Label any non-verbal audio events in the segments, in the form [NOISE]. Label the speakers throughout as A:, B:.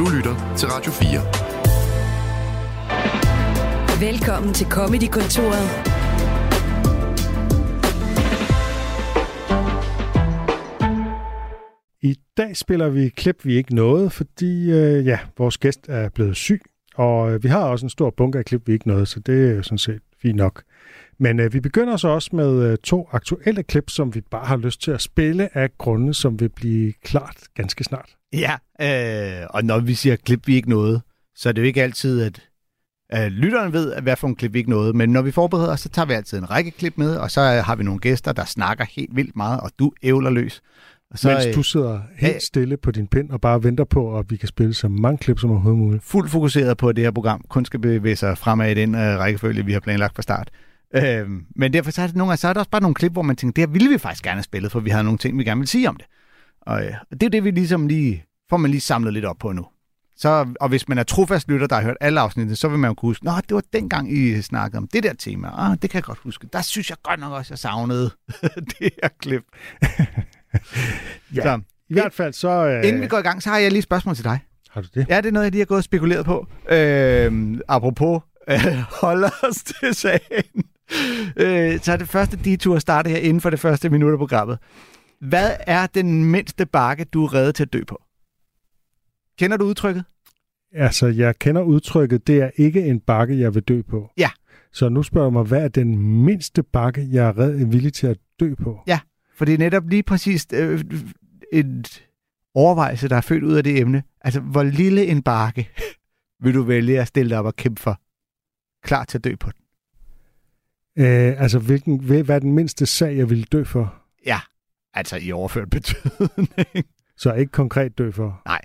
A: Du lytter til Radio
B: 4. Velkommen til Comedy-kontoret.
C: I dag spiller vi klip, vi ikke nåede, fordi øh, ja, vores gæst er blevet syg, og øh, vi har også en stor bunke af klip, vi ikke nåede, så det er jo sådan set fint nok. Men øh, vi begynder så også med øh, to aktuelle klip, som vi bare har lyst til at spille af grunde, som vil blive klart ganske snart.
D: Ja, øh, og når vi siger klip, vi ikke nåede, så er det jo ikke altid, at øh, lytteren ved, hvad for en klip vi ikke nåede. Men når vi forbereder os, så tager vi altid en række klip med, og så øh, har vi nogle gæster, der snakker helt vildt meget, og du ævler løs. Og
C: så, Mens du sidder helt stille på din pind og bare venter på, at vi kan spille så mange klip som overhovedet muligt.
D: Fuldt fokuseret på, at det her program kun skal bevæge sig fremad i den uh, rækkefølge, vi har planlagt fra start. Uh, men derfor så er, det nogle, så er der også bare nogle klip, hvor man tænker, det her ville vi faktisk gerne have spillet, for vi har nogle ting, vi gerne vil sige om det. Og, og det er det, vi ligesom lige, får man lige samlet lidt op på nu. Så, og hvis man er trofast lytter, der har hørt alle afsnittet, så vil man jo kunne huske, Nå, det var dengang, I snakkede om det der tema. Ah, det kan jeg godt huske. Der synes jeg godt nok også, jeg savnede [LAUGHS] det her klip. [LAUGHS]
C: ja. Så, i hvert fald så...
D: Øh... Inden vi går i gang, så har jeg lige et spørgsmål til dig.
C: Har du det?
D: Ja, det er noget, jeg lige har gået og spekuleret på. Øh, apropos øh, holder os til sagen. Øh, så er det første detur starte her inden for det første minut af programmet. Hvad er den mindste bakke, du er reddet til at dø på? Kender du udtrykket?
C: Altså, jeg kender udtrykket. Det er ikke en bakke, jeg vil dø på.
D: Ja.
C: Så nu spørger jeg mig, hvad er den mindste bakke, jeg er red, villig til at dø på?
D: Ja, for det er netop lige præcis øh, et overvejelse, der er født ud af det emne. Altså, hvor lille en bakke [LAUGHS] vil du vælge at stille dig op og kæmpe for? Klar til at dø på den.
C: Øh, altså, hvilken, hvad er den mindste sag, jeg vil dø for?
D: Ja, altså i overført [LAUGHS] betydning.
C: Så ikke konkret dø for?
D: Nej.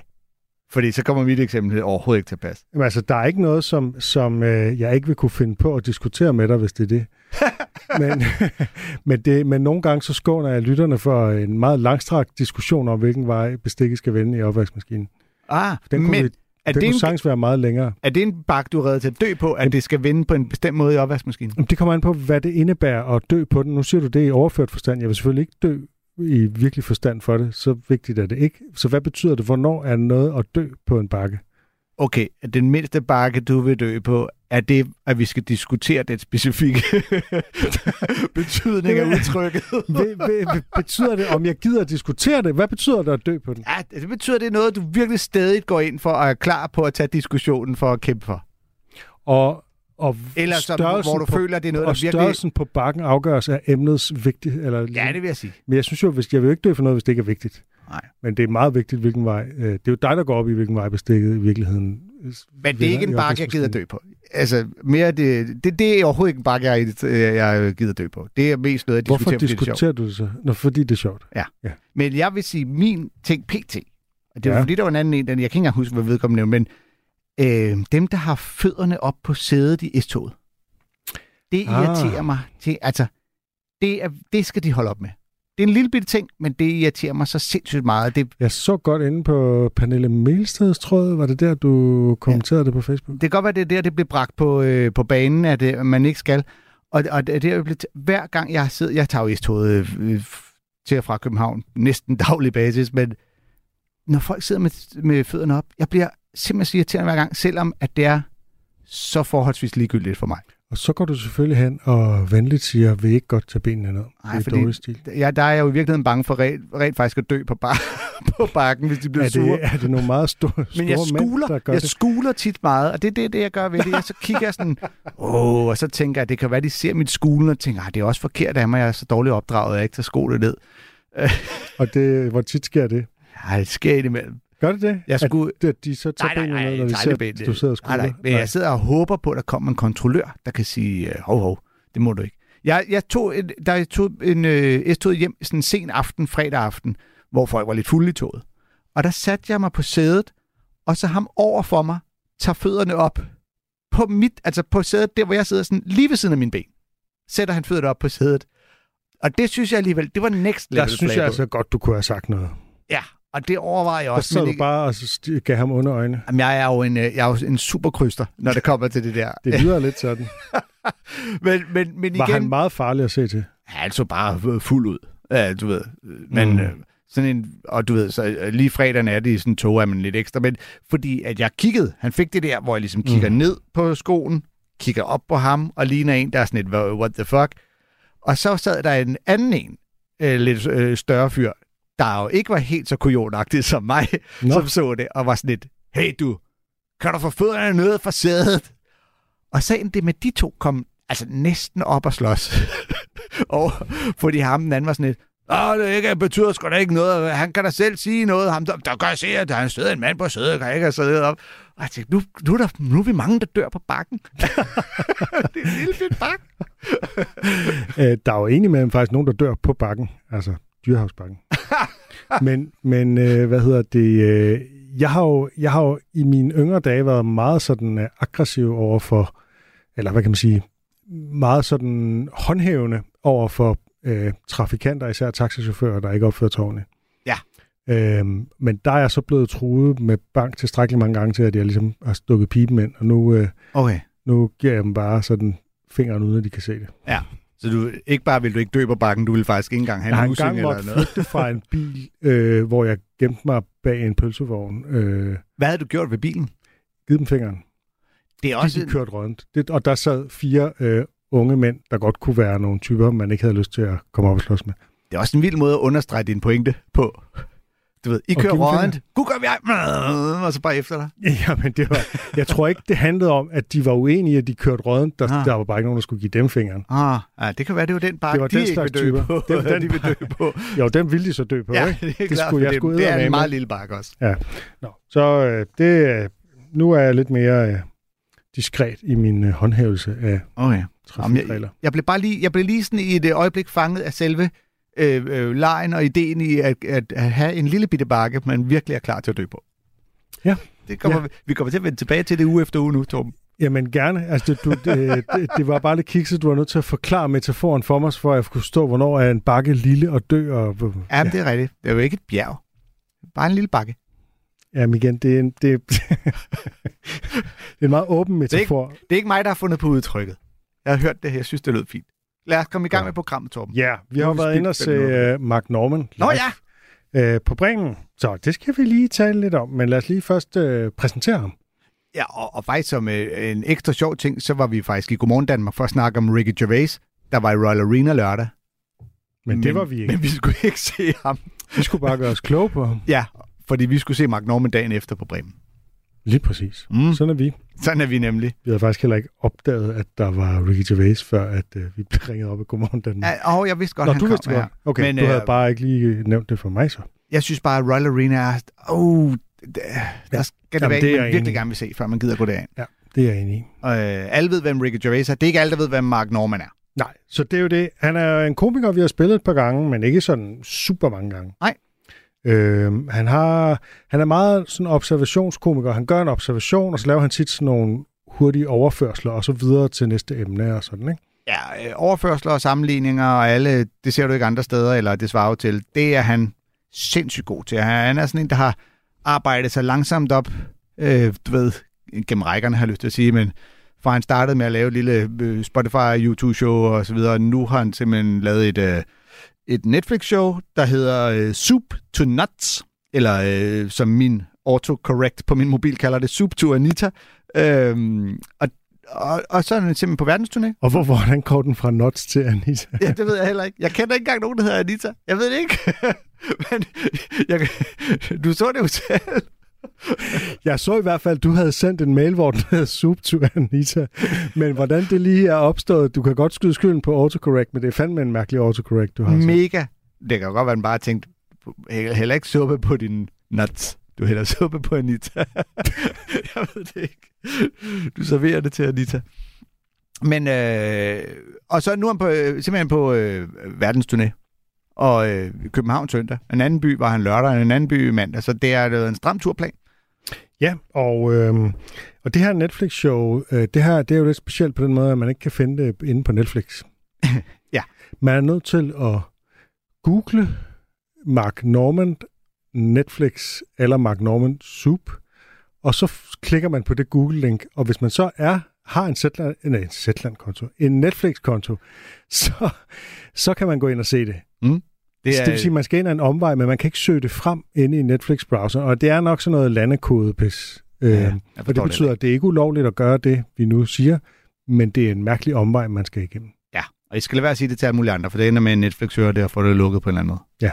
D: Fordi så kommer mit eksempel overhovedet ikke til pas.
C: Jamen, altså, der er ikke noget, som, som øh, jeg ikke vil kunne finde på at diskutere med dig, hvis det er det. [LAUGHS] men, [LAUGHS] men, det, men nogle gange så skåner jeg lytterne for en meget langstrakt diskussion om, hvilken vej bestikket skal vende i opvaskemaskinen.
D: Ah,
C: den kunne,
D: men,
C: vi, er den det kunne en, sagtens være meget længere.
D: Er det en bak, du er reddet til at dø på, at det skal vende på en bestemt måde i opvaskemaskinen?
C: Det kommer an på, hvad det indebærer at dø på den. Nu siger du det i overført forstand. Jeg vil selvfølgelig ikke dø i virkelig forstand for det. Så vigtigt er det ikke. Så hvad betyder det? Hvornår er noget at dø på en bakke?
D: Okay, den mindste bakke, du vil dø på, er det, at vi skal diskutere den specifikke [LAUGHS] betydning af udtrykket? [LAUGHS]
C: betyder det, om jeg gider at diskutere det? Hvad betyder det at dø på den?
D: Ja, det betyder, det er noget, du virkelig stadig går ind for og er klar på at tage diskussionen for at kæmpe for.
C: Og og
D: eller så, hvor du på, føler, det er noget,
C: og
D: der virkelig...
C: størrelsen på bakken afgøres af emnets vigtighed. Eller,
D: ja, det vil jeg sige.
C: Men jeg synes jo, hvis jeg vil jo ikke dø for noget, hvis det ikke er vigtigt.
D: Nej.
C: Men det er meget vigtigt, hvilken vej. Øh, det er jo dig, der går op i, hvilken vej bestikket i virkeligheden.
D: Men det er ikke en bakke, jeg gider dø på. Altså, mere det, det, det er overhovedet ikke en bakke, jeg, jeg gider dø på. Det er mest noget, jeg
C: Hvorfor diskuterer, diskuterer du det så? Nå, fordi det er sjovt.
D: Ja. ja. Men jeg vil sige, min ting pt. Og det er ja. fordi, der var en anden en, jeg kan ikke engang huske, hvad vedkommende men øh, dem, der har fødderne op på sædet i S-toget, det ah. irriterer mig. Til, altså, det, er, det skal de holde op med. Det er en lille bitte ting, men det irriterer mig så sindssygt meget. Det...
C: Jeg så godt inde på Pernille Melsteds tråd. Var det der, du kommenterede ja. det på Facebook? Det
D: kan godt være, det er der, det blev bragt på, øh, på banen, at øh, man ikke skal. Og, og det er blevet, hver gang jeg sidder... Jeg tager jo toget øh, til og fra København næsten [LAUGHS] daglig basis, men når folk sidder med, med fødderne op, jeg bliver simpelthen irriterende hver gang, selvom at det er så forholdsvis ligegyldigt for mig.
C: Og så går du selvfølgelig hen og venligt siger, vil I ikke godt tage benene ned? Nej, det er fordi stil.
D: Ja, der er jeg jo i virkeligheden bange for rent, rent faktisk at dø på, bar, [LAUGHS] på bakken, hvis de bliver
C: er det,
D: sure.
C: Er det nogle meget store, store
D: Men jeg skuler,
C: mænd, der
D: jeg
C: det?
D: skuler tit meget, og det er det, det, jeg gør ved det. Jeg så kigger jeg sådan, åh, og så tænker jeg, det kan være, de ser mit skulen og tænker, det er også forkert af mig, jeg er så dårligt opdraget, at jeg ikke tager skoene ned.
C: og det, hvor tit sker det? [LAUGHS]
D: Ja, det sker indimellem.
C: Gør det det?
D: Jeg skulle...
C: At, at de så tager nej, nej, nej, ned, når de ser, benene. du sidder og
D: nej, nej, men jeg sidder og håber på, at der kommer en kontrollør, der kan sige, øh, hov, hov, det må du ikke. Jeg, jeg tog, en, der jeg tog en øh, S-tog hjem sådan en sen aften, fredag aften, hvor folk var lidt fulde i toget. Og der satte jeg mig på sædet, og så ham over for mig, tager fødderne op på mit, altså på sædet, der hvor jeg sidder sådan lige ved siden af min ben. Sætter han fødderne op på sædet. Og det synes jeg alligevel, det var next level.
C: Der synes jeg altså godt, du kunne have sagt noget.
D: Ja, og det overvejer jeg også.
C: Og så du bare og så gav ham under øjnene.
D: Jamen, jeg er jo en, øh, jeg er jo en superkryster, når det kommer til det der.
C: det lyder lidt sådan. [LAUGHS]
D: men, men, men igen...
C: Var han meget farlig at se til?
D: Ja, altså bare fuld ud. Ja, du ved. Men, mm. øh, sådan en, og du ved, så øh, lige fredag nat i sådan en tog er man lidt ekstra, men fordi at jeg kiggede, han fik det der, hvor jeg ligesom kigger mm. ned på skoen, kigger op på ham, og ligner en, der er sådan et, what the fuck? Og så sad der en anden en, øh, lidt øh, større fyr, der jo ikke var helt så kujonagtig som mig,
C: Nå.
D: som så det, og var sådan lidt, hey du, kan du få fødderne ned fra sædet? Og sagen det med de to kom altså næsten op og slås. [LAUGHS] og fordi ham den anden var sådan lidt, Åh, det ikke, betyder sgu da ikke noget. Han kan da selv sige noget. Ham, der, der kan jeg se, at der er sidder en mand på sædet, kan ikke have siddet op. Og jeg tænkte, nu, nu, er der, nu er vi mange, der dør på bakken. [LAUGHS] det er en lille fedt bakke.
C: Øh, der er jo egentlig med faktisk nogen, der dør på bakken, altså dyrehavsbakken. men, men øh, hvad hedder det? Øh, jeg, har jo, jeg har jo i mine yngre dage været meget sådan øh, aggressiv over for, eller hvad kan man sige, meget sådan håndhævende over for øh, trafikanter, især taxichauffører, der ikke opfører tårne.
D: Ja.
C: Øhm, men der er jeg så blevet truet med bank tilstrækkeligt mange gange til, at jeg ligesom har stukket pipen ind, og nu, øh,
D: Okay.
C: nu giver jeg dem bare sådan fingeren uden, at de kan se det.
D: Ja. Så du, ikke bare vil du ikke dø på bakken, du vil faktisk ikke engang have
C: Jeg har
D: en
C: engang
D: using eller noget.
C: flygte fra en bil, øh, hvor jeg gemte mig bag en pølsevogn. Øh,
D: Hvad havde du gjort ved bilen?
C: givet dem fingeren.
D: Det er
C: Også
D: også...
C: de kørte rundt. Det, og der sad fire øh, unge mænd, der godt kunne være nogle typer, man ikke havde lyst til at komme op og slås med.
D: Det er også en vild måde at understrege din pointe på. Du ved, I kører
C: dem
D: rundt, gud gør vi ej, og så bare efter dig. [LAUGHS]
C: Ja, men det var, jeg tror ikke, det handlede om, at de var uenige, at de kørte rundt. Der,
D: Ah.
C: der var bare ikke nogen, der skulle give dem fingeren.
D: Ah, ja, det kan være, det var den bakke,
C: Det var
D: de
C: den
D: ikke
C: slags
D: vil dø på.
C: Det var [LAUGHS] den
D: de vil dø på. [LAUGHS]
C: Jo, dem ville de så dø på,
D: ja,
C: ikke?
D: det er
C: Det
D: klart,
C: skulle jeg
D: for
C: sgu
D: det, er en meget lille bakke også.
C: Nå, så øh, det, øh, nu er jeg lidt mere øh, diskret i min øh, håndhævelse af
D: Okay.
C: trafikregler.
D: Jeg blev bare lige, jeg blev lige sådan i et øh, øjeblik fanget af selve øh, øh, lejen og ideen i at, at, at have en lille bitte bakke, man virkelig er klar til at dø på.
C: Ja.
D: Det kommer, ja. Vi kommer til at vende tilbage til det uge efter uge nu, Torben.
C: Jamen gerne. Altså, det, du, det, det, det var bare lidt kikset. Du var nødt til at forklare metaforen for mig, for at jeg kunne forstå, hvornår er en bakke lille og dø. Og,
D: Ja, ja. det er rigtigt. Det er jo ikke et bjerg. Bare en lille bakke.
C: Jamen igen, det er en, det, [LAUGHS] det er en meget åben metafor.
D: Det er ikke mig, der har fundet på udtrykket. Jeg har hørt det her. Jeg synes, det lød fint. Lad os komme i gang
C: Ja.
D: med programmet, Torben.
C: Ja, vi har jo været inde og se uh, Mark Norman
D: Nå ja!
C: øh, på Bremen. Så det skal vi lige tale lidt om, men lad os lige først uh, præsentere ham.
D: Ja, og, og faktisk som øh, en ekstra sjov ting, så var vi faktisk i Godmorgen Danmark for at snakke om Ricky Gervais, der var i Royal Arena lørdag.
C: Men, men det var vi ikke.
D: Men vi skulle ikke se ham.
C: Vi skulle bare gøre os kloge på ham.
D: Ja, fordi vi skulle se Mark Norman dagen efter på Bremen.
C: Lige præcis.
D: Mm.
C: Sådan er vi.
D: Sådan er vi nemlig.
C: Vi havde faktisk heller ikke opdaget, at der var Ricky Gervais, før at uh, vi blev ringet op i Godmorgen Danmark.
D: Ja, og jeg vidste godt,
C: Nå,
D: han
C: du
D: kom,
C: vidste
D: ja.
C: godt. Okay,
D: Men,
C: du havde
D: øh,
C: bare ikke lige nævnt det for mig så.
D: Jeg synes bare, at Royal Arena er... Oh, der, der skal det
C: Jamen,
D: være
C: det
D: en, man virkelig gerne vil se, før man gider gå derind.
C: Det er jeg enig i.
D: Øh, alle ved, hvem Ricky Gervais er. Det er ikke alle, der ved, hvem Mark Norman er.
C: Nej, så det er jo det. Han er en komiker, vi har spillet et par gange, men ikke sådan super mange gange.
D: Nej.
C: Øh, han, har, han er meget sådan observationskomiker. Han gør en observation, og så laver han tit sådan nogle hurtige overførsler, og så videre til næste emne og sådan, ikke?
D: Ja, øh, overførsler og sammenligninger og alle, det ser du ikke andre steder, eller det svarer jo til. Det er han sindssygt god til. Han er sådan en, der har arbejdet sig langsomt op, øh, du ved, gennem rækkerne har jeg lyst til at sige, men for han startede med at lave et lille øh, Spotify, YouTube-show og så videre, nu har han simpelthen lavet et, øh, et Netflix-show, der hedder øh, Soup to Nuts, eller øh, som min autocorrect på min mobil kalder det, Soup to Anita. Øhm, og, og, og så er han simpelthen på verdensturné.
C: Og hvor, hvordan går den fra Nuts til Anita?
D: Ja, det ved jeg heller ikke. Jeg kender ikke engang nogen, der hedder Anita. Jeg ved det ikke. [LAUGHS] Men jeg, du så det jo selv. [LAUGHS]
C: Jeg så i hvert fald, at du havde sendt en mail, hvor den hed Soup to Anita. Men hvordan det lige er opstået, du kan godt skyde skylden på autocorrect, men det er fandme en mærkelig autocorrect, du har. så.
D: Mega. Det kan jo godt være, at man bare tænkt, heller ikke suppe på din nuts. Du hælder suppe på Anita. [LAUGHS] jeg ved det ikke. Du serverer det til Anita. Men, øh, og så nu er han på, øh, simpelthen på øh, verdensturné. Og øh, København søndag. En anden by var han lørdag, en anden by mandag. Så det er øh, en stram turplan.
C: Ja, og, øh, og det her Netflix-show, øh, det her det er jo lidt specielt på den måde, at man ikke kan finde det inde på Netflix. [LAUGHS]
D: Ja.
C: Man er nødt til at google Mark Norman Netflix eller Mark Norman Soup, og så klikker man på det Google-link, og hvis man så er har en Zetland, nej, en Zetland-konto, en Netflix-konto, [LAUGHS] så, så kan man gå ind og se det. Det, er, det vil sige, at man skal ind ad en omvej, men man kan ikke søge det frem inde i Netflix-browser, og det er nok sådan noget landekode-pis. Ja, øh, og det betyder, det. at det er ikke ulovligt at gøre det, vi nu siger, men det er en mærkelig omvej, man skal igennem.
D: Ja, og I skal lade være at sige det til alle mulige andre, for det ender med, at Netflix hører det og får det lukket på en eller anden måde.
C: Ja.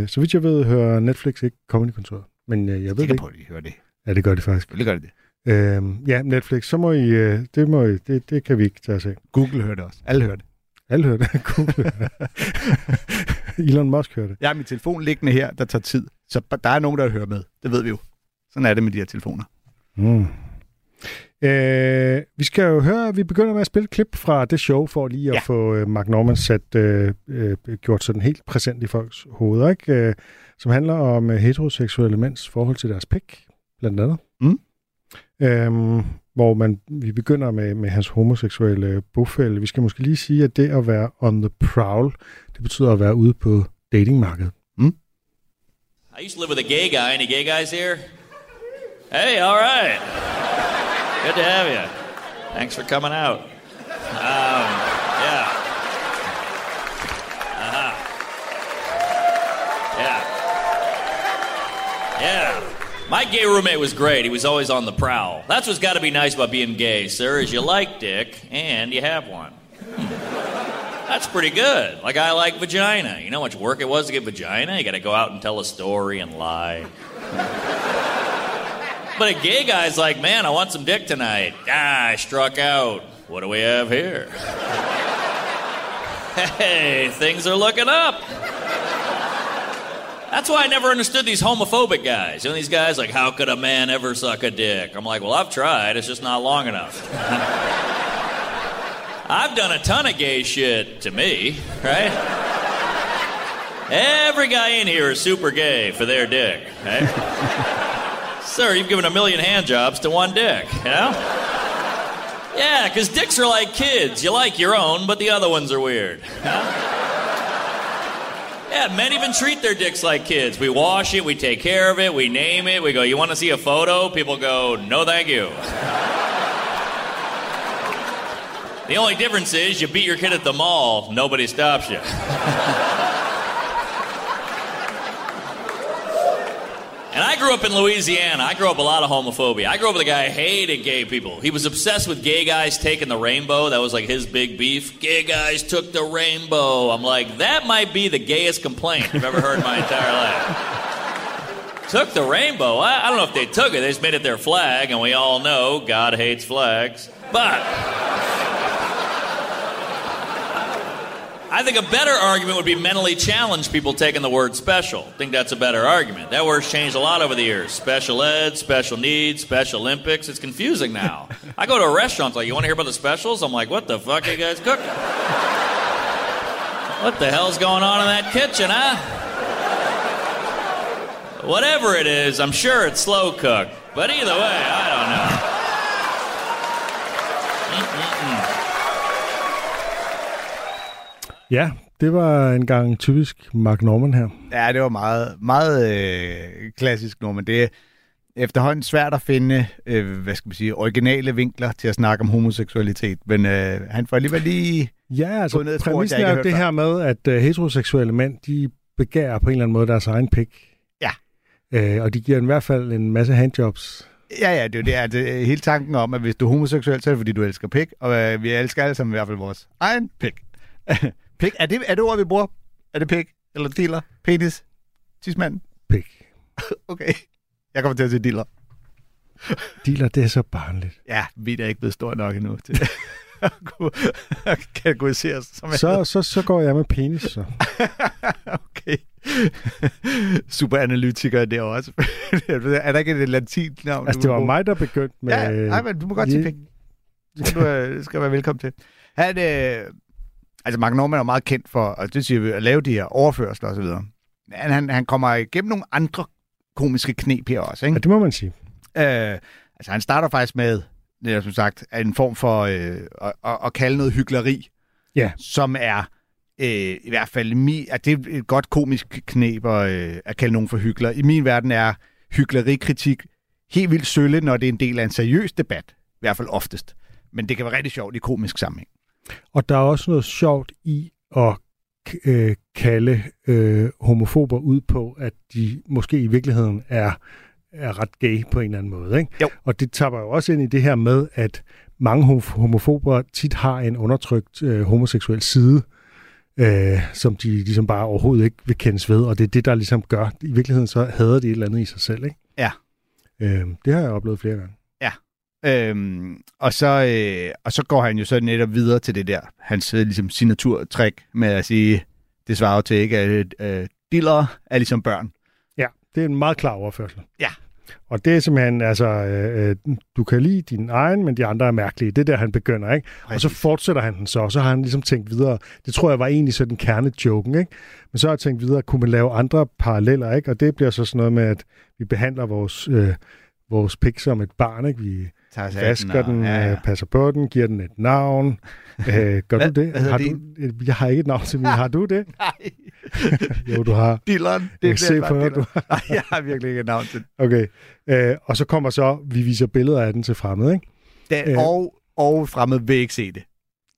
C: Øh, så vidt jeg ved, hører Netflix ikke Comedy-kontoret. Men øh, jeg ved
D: det
C: ikke.
D: på, at I hører det.
C: Ja, det gør det faktisk.
D: Det gør det det.
C: Øh, ja, Netflix, så må I, øh, det, må I, det, det kan vi ikke tage os af.
D: Google hører det også. Alle hører det.
C: Alle hører det. Google [LAUGHS] Elon Musk hører det.
D: Jeg har min telefon liggende her, der tager tid. Så der er nogen, der hører med. Det ved vi jo. Sådan er det med de her telefoner.
C: Mm. Øh, vi skal jo høre, at vi begynder med at spille et klip fra det show, for lige at ja. få øh, Mark Norman sat, øh, øh, gjort sådan helt præsent i folks hoveder, ikke? Øh, som handler om øh, heteroseksuelle mænds forhold til deres pik, blandt andet.
D: Mm.
C: Øhm, hvor man, vi begynder med, med hans homoseksuelle bofælde. Vi skal måske lige sige, at det at være on the prowl, det betyder at være ude på datingmarkedet.
D: Mm.
A: I used to live with a gay guy. Any gay guys here? Hey, all right. Good to have you. Thanks for coming out. Uh, My gay roommate was great. He was always on the prowl. That's what's got to be nice about being gay, sir, is you like dick and you have one. Hmm. That's pretty good. Like I like vagina. You know how much work it was to get vagina? You got to go out and tell a story and lie. but a gay guy's like, man, I want some dick tonight. Ah, I struck out. What do we have here? [LAUGHS] hey, things are looking up. That's why I never understood these homophobic guys. You know, these guys like, how could a man ever suck a dick? I'm like, well, I've tried. It's just not long enough. [LAUGHS] I've done a ton of gay shit to me, right? Every guy in here is super gay for their dick, right? [LAUGHS] Sir, you've given a million hand jobs to one dick, you know? Yeah, because dicks are like kids. You like your own, but the other ones are weird. Know? Yeah, men even treat their dicks like kids. We wash it, we take care of it, we name it. We go, You want to see a photo? People go, No, thank you. the only difference is you beat your kid at the mall, nobody stops you. [LAUGHS] And I grew up in Louisiana. I grew up a lot of homophobia. I grew up with a guy hated gay people. He was obsessed with gay guys taking the rainbow. That was like his big beef. Gay guys took the rainbow. I'm like, that might be the gayest complaint I've ever heard in my entire life. took the rainbow. I, I don't know if they took it. They just made it their flag, and we all know God hates flags. But I think a better argument would be mentally challenged people taking the word special. I think that's a better argument. That word's changed a lot over the years. Special ed, special needs, Special Olympics. It's confusing now. [LAUGHS] I go to a restaurant, like, you want to hear about the specials? I'm like, what the fuck are you guys cooking? [LAUGHS] What the hell's going on in that kitchen, huh? Whatever it is, I'm sure it's slow cooked. But either way, I don't know.
C: Ja, det var en gang typisk Mark Norman her.
D: Ja, det var meget, meget øh, klassisk Norman. Det er efterhånden svært at finde, øh, hvad skal man sige, originale vinkler til at snakke om homoseksualitet, men øh, han får alligevel lige...
C: Ja, altså præmissen er jo det her med, at øh, heteroseksuelle mænd, de begærer på en eller anden måde deres egen pik.
D: Ja.
C: Øh, og de giver i hvert fald en masse handjobs.
D: Ja, ja, det er det. Er hele tanken om, at hvis du er homoseksuel, så er det fordi, du elsker pik, og øh, vi elsker alle sammen i hvert fald vores egen pik. [LAUGHS] Pik, er det, er det ord, vi bruger? Er det pik? Eller dealer? Penis? Tidsmand?
C: Pik. [LAUGHS]
D: okay. Jeg kommer til at sige dealer.
C: Dealer, det er så barnligt.
D: Ja, vi er ikke blevet stor nok endnu til at [LAUGHS] kunne kategoriseres som
C: så, så, så går jeg med penis, så. [LAUGHS]
D: okay. Super analytiker der også. er der ikke et latinsk navn?
C: Altså, det var mig, der begyndte med...
D: Ja, nej, men du må godt sige pik. Det skal du øh, skal være velkommen til. Han, øh, Altså, Mark Norman er meget kendt for altså, det siger vi, at lave de her overførsler osv. Men han, han kommer igennem nogle andre komiske knep her også, ikke?
C: Ja, det må man sige.
D: Øh, altså, han starter faktisk med, er som sagt, en form for øh, at, at, at kalde noget hyggeleri,
C: ja.
D: som er øh, i hvert fald, mi, at det er et godt komisk knep at, øh, at kalde nogen for hyggelig. I min verden er hyggelerikritik helt vildt sølle, når det er en del af en seriøs debat. I hvert fald oftest. Men det kan være rigtig sjovt i komisk sammenhæng.
C: Og der er også noget sjovt i at øh, kalde øh, homofober ud på, at de måske i virkeligheden er, er ret gay på en eller anden måde. Ikke?
D: Jo.
C: Og det taber jo også ind i det her med, at mange homo- homofober tit har en undertrykt øh, homoseksuel side, øh, som de ligesom bare overhovedet ikke vil kendes ved, og det er det, der ligesom gør. I virkeligheden så hader de et eller andet i sig selv. Ikke?
D: Ja.
C: Øh, det har jeg oplevet flere gange.
D: Øhm, og, så, øh, og så går han jo så netop videre til det der, hans øh, ligesom, signaturtræk med at sige, det svarer jo til ikke, at øh, dillere er ligesom børn.
C: Ja, det er en meget klar overførsel.
D: Ja.
C: Og det er simpelthen, altså, øh, øh, du kan lide din egen, men de andre er mærkelige. Det er der, han begynder, ikke? Og så fortsætter han den så, og så har han ligesom tænkt videre. Det tror jeg var egentlig sådan kernejoken, ikke? Men så har jeg tænkt videre, kunne man lave andre paralleller, ikke? Og det bliver så sådan noget med, at vi behandler vores, øh, vores pik som et barn, ikke? Vi
D: Tager sig
C: vasker
D: og-
C: den,
D: ja, ja.
C: øh, passer på den, giver den et navn. Øh, gør
D: Hvad-
C: du det?
D: hvad
C: har
D: din?
C: du, jeg har ikke et navn til min. Har du det? [LAUGHS]
D: Nej,
C: Jo, du har. Jeg
D: Det
C: kan se på du
D: Nej, jeg har virkelig ikke et navn til
C: Okay. Øh, og så kommer så, vi viser billeder af den til fremmede, ikke?
D: det.
C: Øh.
D: Og, og fremmed vil ikke se det.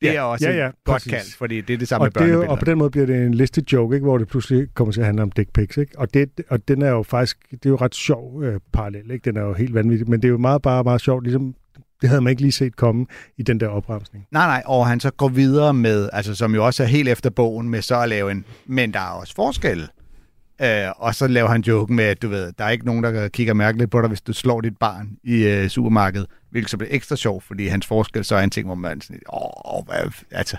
D: Det
C: Ja,
D: er også
C: ja,
D: ja,
C: ja,
D: ja, godt
C: præcis.
D: kaldt, fordi det er det samme
C: Og,
D: med
C: det er
D: børnebilleder.
C: og på den måde bliver det en listet joke, ikke? hvor det pludselig kommer til at handle om dick pics. Ikke? Og, det, og den er jo faktisk, det er jo ret sjov øh, parallel, ikke? den er jo helt vanvittig, men det er jo meget, bare meget sjovt, ligesom, det havde man ikke lige set komme i den der opremsning.
D: Nej, nej, og han så går videre med, altså som jo også er helt efter bogen, med så at lave en, men der er også forskel. Øh, og så laver han joken med, at du ved, der er ikke nogen, der kigger mærkeligt på dig, hvis du slår dit barn i øh, supermarkedet, hvilket så bliver ekstra sjovt, fordi hans forskel så er en ting, hvor man sådan, åh, hvad, altså,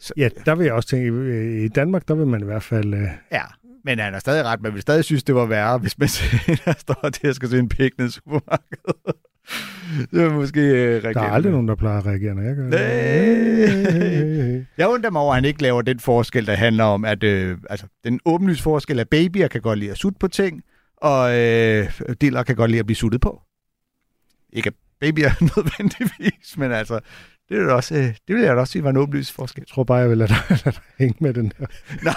D: så,
C: Ja, der vil jeg også tænke, i Danmark, der vil man i hvert fald... Øh,
D: ja. Men han har stadig ret, man vil stadig synes, det var værre, hvis man [LAUGHS] der står til at skal se en pik ned i supermarkedet. Det er måske øh,
C: der er aldrig nogen, der plejer at reagere, når jeg gør det.
D: Jeg undrer mig over, at han ikke laver den forskel, der handler om, at øh, altså, den åbenlyse forskel, at babyer kan godt lide at sutte på ting, og øh, diller kan godt lide at blive suttet på. Ikke babyer [LAUGHS] nødvendigvis, men altså, det, er da også, øh, det vil jeg da også sige var en åbenlys forskel.
C: Jeg tror bare, jeg vil lade dig, [LAUGHS] lade dig hænge med den der. [LAUGHS]
D: Nå,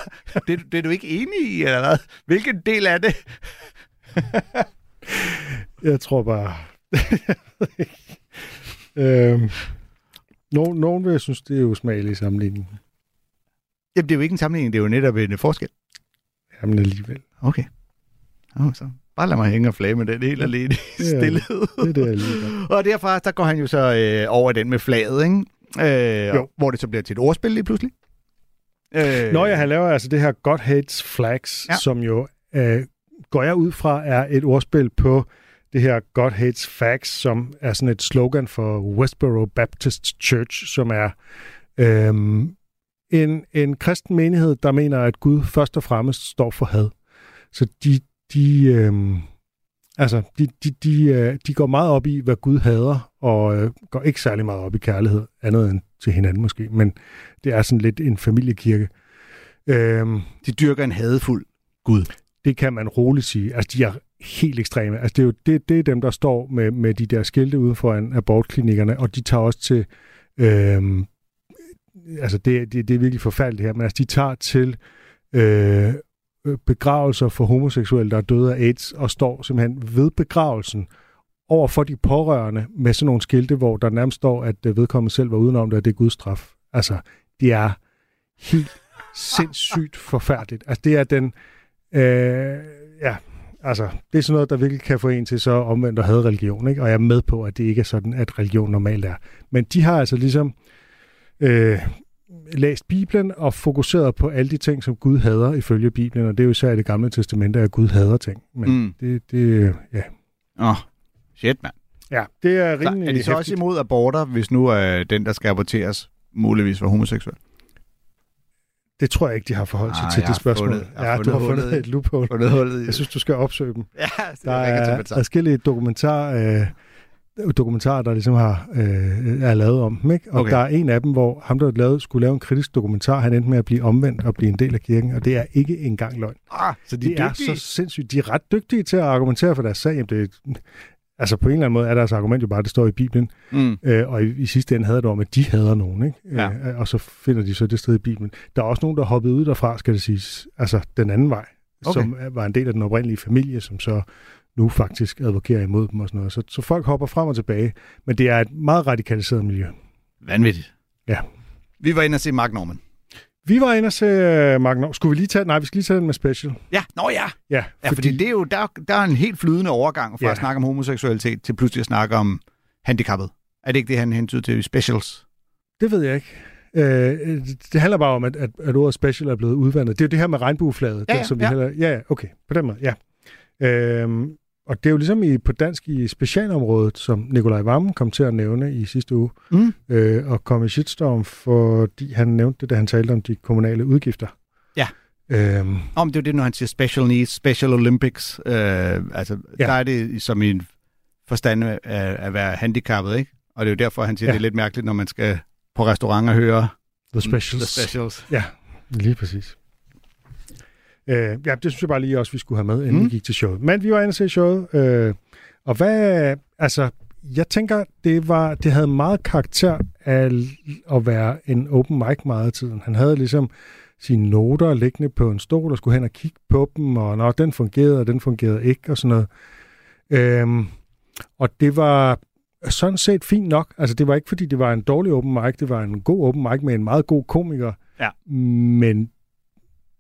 D: det, det er du ikke enig i, eller hvad? Hvilken del af det?
C: Jeg tror bare... [LAUGHS] øhm, nogen, nogen vil synes, det er usmageligt i sammenligning.
D: Jamen, det er jo ikke en sammenligning, det er jo netop en forskel.
C: Jamen alligevel.
D: Okay. Oh, så bare lad mig hænge og flage med den helt alene i stillhed.
C: Det er det alligevel. [LAUGHS]
D: Og derfra, der går han jo så øh, over den med flaget, ikke? Øh,
C: Jo.
D: Hvor det så bliver til et ordspil lige pludselig. Øh,
C: Nå ja, han laver altså det her God Hates Flags,
D: ja.
C: som jo, øh, går jeg ud fra, er et ordspil på det her God Hates Facts, som er sådan et slogan for Westboro Baptist Church, som er øhm, en, en kristen menighed, der mener, at Gud først og fremmest står for had. Så de, de, øhm, altså, de, de, de, øh, de går meget op i, hvad Gud hader, og øh, går ikke særlig meget op i kærlighed, andet end til hinanden måske, men det er sådan lidt en familiekirke. Øhm,
D: De dyrker en hadefuld Gud.
C: det kan man roligt sige. Altså, de er helt ekstreme. Altså, det er jo det, det er dem, der står med, med de der skilte ude foran abortklinikkerne, og de tager også til... Øhm, altså, det, det, det er virkelig forfærdeligt her, men altså, de tager til øh, begravelser for homoseksuelle, der er døde af AIDS, og står simpelthen ved begravelsen over for de pårørende med sådan nogle skilte, hvor der nærmest står, at øh, vedkommende selv var udenom det, og det er Guds straf. Altså, det er helt sindssygt forfærdeligt. Altså, det er den... Øh, ja, altså, det er sådan noget, der virkelig kan få en til så omvendt at have religion, ikke? Og jeg er med på, at det ikke er sådan, at religion normalt er. Men de har altså ligesom øh, læst Bibelen og fokuseret på alle de ting, som Gud hader ifølge Bibelen, og det er jo især i det gamle testamente, at Gud hader ting. Men
D: Mm.
C: det, det, ja.
D: Åh, oh, shit, mand.
C: ja, det er
D: Så
C: rimelig
D: er de så også
C: heftigt.
D: imod aborter, hvis nu er den, der skal aborteres, muligvis var homoseksuel?
C: Det tror jeg ikke, de har forholdt sig
D: Ah,
C: til det spørgsmål.
D: fundet-
C: ja, du har
D: fundet
C: fundet
D: hullet.
C: et loophole.
D: Fundet hullet
C: Jeg synes, du skal opsøge dem.
D: ja, det
C: Der
D: er, tage
C: er forskellige dokumentar, øh, dokumentarer, der ligesom har, øh, er lavet om dem. Ikke? Og
D: Okay.
C: der er en af dem, hvor ham, der lavede, skulle lave en kritisk dokumentar, han endte med at blive omvendt og blive en del af kirken, og det er ikke engang løgn.
D: Ah, så de
C: De
D: er
C: er så sindssygt. De er ret dygtige til at argumentere for deres sag. Jamen, det, altså på en eller anden måde er deres argument jo bare, at det står i Bibelen,
D: Mm.
C: øh, og i, i sidste ende havde det om, at de hader nogen, ikke?
D: Ja.
C: Øh, og så finder de så det sted i Bibelen. Der er også nogen, der hoppede ud derfra, skal det siges, altså den anden vej,
D: Okay.
C: som var en del af den oprindelige familie, som så nu faktisk advokerer imod dem og sådan noget. Så, så folk hopper frem og tilbage, men det er et meget radikaliseret miljø.
D: Vanvittigt.
C: Ja.
D: Vi var inde og se Mark Norman.
C: Vi var inde og se uh, Mark Nor- Skulle vi lige tage... Nej, vi skal lige tage den med special.
D: Ja, nå ja.
C: Ja,
D: Ja, fordi, fordi det er jo, der, der er en helt flydende overgang fra
C: Ja.
D: at snakke om homoseksualitet til pludselig at snakke om handicappet. Er det ikke det, han hentyder til specials?
C: Det ved jeg ikke. Øh, det handler bare om, at, at, at ordet special er blevet udvandet. Det er jo det her med regnbueflaget.
D: Ja,
C: den,
D: ja,
C: som vi
D: ja.
C: Heller, ja, ja, okay. På den måde, ja. Øhm, og det er jo ligesom i, på dansk i specialområdet, som Nikolaj Vammen kom til at nævne i sidste uge,
D: Mm.
C: øh, og kom i shitstorm, fordi han nævnte det, da han talte om de kommunale udgifter.
D: Ja.
C: Øhm,
D: Om det er jo det, når han siger special needs, special Olympics. Øh, altså,
C: Ja.
D: der er det som i en forstand af at være handicappet, ikke? Og det er jo derfor, han siger,
C: ja.
D: det er lidt mærkeligt, når man skal på restaurant og høre
C: the Specials.
D: The specials.
C: Ja, lige præcis. Øh, ja, det synes jeg bare lige også, vi skulle have med, inden mm. Vi gik til showet. Men vi var inde og se showet. Øh, og hvad... Altså, jeg tænker, det var det havde meget karakter af at være en open mic meget af tiden. Han havde ligesom sine noter liggende på en stol og skulle hen og kigge på dem, og når den fungerede, og den fungerede ikke, og sådan noget. Øhm, og det var sådan set fint nok. Altså, det var ikke, fordi det var en dårlig open mic. Det var en god open mic med en meget god komiker.
D: Ja.
C: Men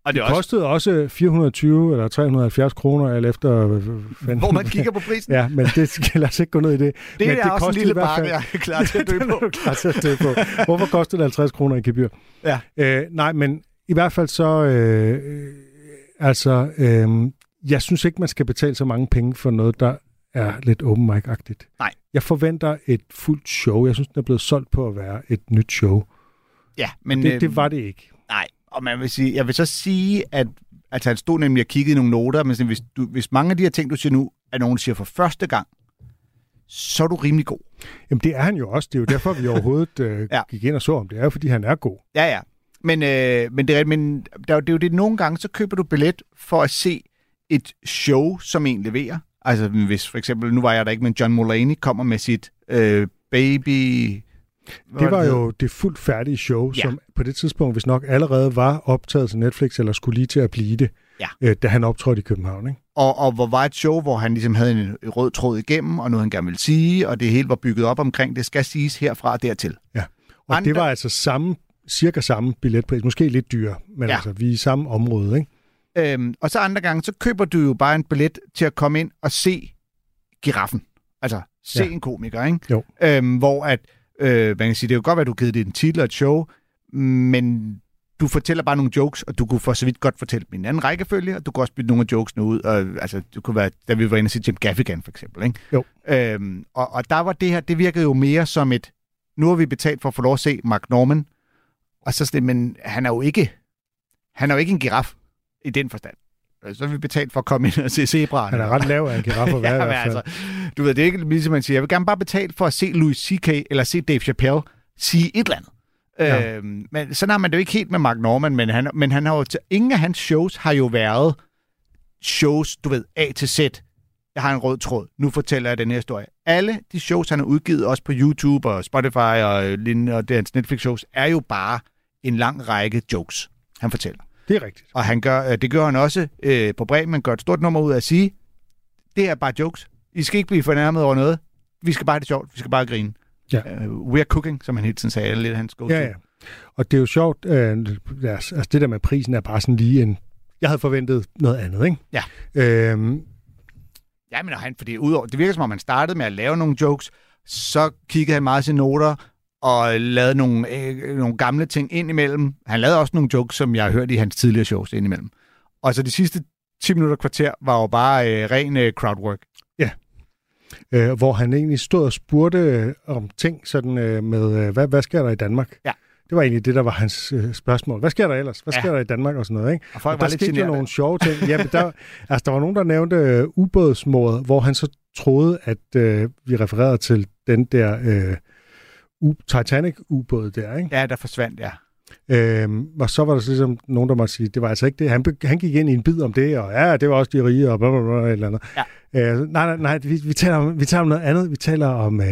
D: Og
C: det kostede også 420 eller 370 kroner, alt efter... hvad fanden-
D: Hvor man kigger på prisen. [LAUGHS]
C: Ja, men det skal lad os ikke gå ned i det.
D: det
C: men
D: er også en
C: kostede
D: lille bakke, jeg er klar til at [LAUGHS] dø på.
C: klar til at dø på. [LAUGHS] Hvorfor koster det 50 kroner i gebyr?
D: Ja.
C: Øh, nej, men i hvert fald så... Øh, øh, altså, øh, jeg synes ikke, man skal betale så mange penge for noget, der er lidt open mic-agtigt.
D: Nej.
C: Jeg forventer et fuldt show. Jeg synes, den er blevet solgt på at være et nyt show.
D: Ja, men
C: Det,
D: øh,
C: det var det ikke.
D: Nej, og man vil sige, jeg vil så sige, at altså, han stod nemlig og kiggede i nogle noter, men sådan, hvis, du, hvis mange af de her ting, du siger nu, er nogen, der siger for første gang, så er du rimelig god.
C: Jamen, det er han jo også. Det er jo derfor, vi [LAUGHS] overhovedet øh, ja. Gik ind og så om det. er jo, fordi han er god.
D: Ja, ja. Men, øh, men, det, er, men der, er jo- det er jo det, nogle gange, så køber du billet for at se et show, som en leverer. Altså hvis for eksempel, nu var jeg der ikke, men John Mulaney kommer med sit øh, baby...
C: Det var jo det fuldt færdige show,
D: Ja.
C: som på det tidspunkt, hvis nok allerede var optaget til Netflix, eller skulle lige til at blive det,
D: Ja.
C: øh, da han optrådte i København. Ikke?
D: Og, og hvor var et show, hvor han ligesom havde en rød tråd igennem, og noget han gerne ville sige, og det hele var bygget op omkring, det skal siges herfra og dertil.
C: Og
D: Andre-
C: det var altså samme, cirka samme billetpris, måske lidt dyrere, men ja.
D: Ja.
C: altså, vi er i samme område. Ikke?
D: Øhm, og så andre gange, så køber du jo bare en billet til at komme ind og se giraffen. Altså, se
C: Ja.
D: ja. en komiker, ikke?
C: Jo.
D: Øhm, hvor at, øh, man kan sige, det er jo godt, at du givet det en titel og et show, men du fortæller bare nogle jokes, og du kunne for så vidt godt fortælle dem i en anden rækkefølge, og du kunne også bytte nogle af jokesene ud. Og, altså, det kunne være, da vi var inde og se Jim Gaffigan, for eksempel, ikke?
C: Jo.
D: Øhm, og, og der var det her, det virkede jo mere som et, nu har vi betalt for at få lov at se Mark Norman, og så sådan, men han er jo ikke, han er jo ikke en giraf i den forstand. Så har vi betalt for at komme ind og se zebraen.
C: Han er ret lav af en giraf at være
D: ja,
C: i hvert fald.
D: altså, du ved, det er ikke ligesom man siger, jeg vil gerne bare betale for at se Louis C.K. eller se Dave Chappelle sige et eller andet.
C: Ja.
D: Øhm, men sådan har man det jo ikke helt med Mark Norman, men, han, men han har jo, ingen af hans shows har jo været shows, du ved, A til Z. Jeg har en rød tråd. Nu fortæller jeg den her historie. Alle de shows, han har udgivet, også på YouTube og Spotify og, øh, lignende, og Netflix-shows, er jo bare en lang række jokes, han fortæller.
C: Det er rigtigt.
D: Og han gør, øh, det gør han også øh, på Bremen. Gør et stort nummer ud af at sige, det er bare jokes. I skal ikke blive fornærmet over noget. Vi skal bare have det sjovt. Vi skal bare grine.
C: Ja.
D: Uh, we are cooking, som han hele tiden sagde. Lidt hans go
C: Ja, ja. Og det er jo sjovt, øh, altså det der med prisen er bare sådan lige en... Jeg havde forventet noget andet, ikke?
D: Ja.
C: Øhm,
D: Ja, men han, fordi udover, det virker som om, han startede med at lave nogle jokes, så kiggede han meget sine noter, og lavede nogle, øh, nogle gamle ting ind imellem. Han lavede også nogle jokes, som jeg har hørt i hans tidligere shows ind imellem. Og så de sidste 10 minutter kvarter var jo bare øh, ren øh, crowdwork.
C: øh, hvor han egentlig stod og spurgte øh, om ting sådan øh, med, øh, hvad, hvad sker der i Danmark?
D: Ja.
C: Det var egentlig det, der var hans øh, spørgsmål. Hvad sker der ellers? Hvad
D: Ja.
C: sker der i Danmark og sådan noget, ikke?
D: Og folk
C: og der
D: var
C: skete jo nogle sjove ting. Jamen, der, [LAUGHS] altså, der var nogen, der nævnte øh, ubådsmordet, hvor han så troede, at øh, vi refererede til den der øh, Titanic-ubåd der, ikke?
D: Ja, der forsvandt, ja.
C: Øhm, og så var der så ligesom nogen, der måtte sige, det var altså ikke det. Han, han gik ind i en bid om det, og ja, det var også de rige, og bla, bla, et eller andet.
D: Ja.
C: Øh, nej, nej, nej, vi, vi, taler om, vi taler om noget andet. Vi taler om, øh,